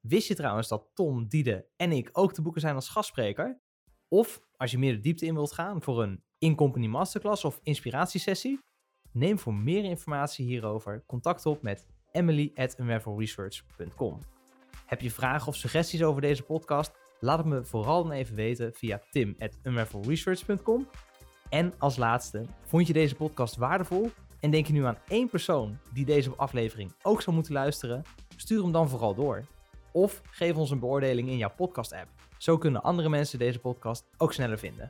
Wist je trouwens dat Tom, Diede en ik ook te boeken zijn als gastspreker? Of als je meer de diepte in wilt gaan voor een in-company masterclass of inspiratiesessie? Neem voor meer informatie hierover contact op met emily at. Heb je vragen of suggesties over deze podcast? Laat het me vooral dan even weten via tim at en als laatste, vond je deze podcast waardevol en denk je nu aan één persoon die deze aflevering ook zou moeten luisteren? Stuur hem dan vooral door. Of geef ons een beoordeling in jouw podcast-app. Zo kunnen andere mensen deze podcast ook sneller vinden.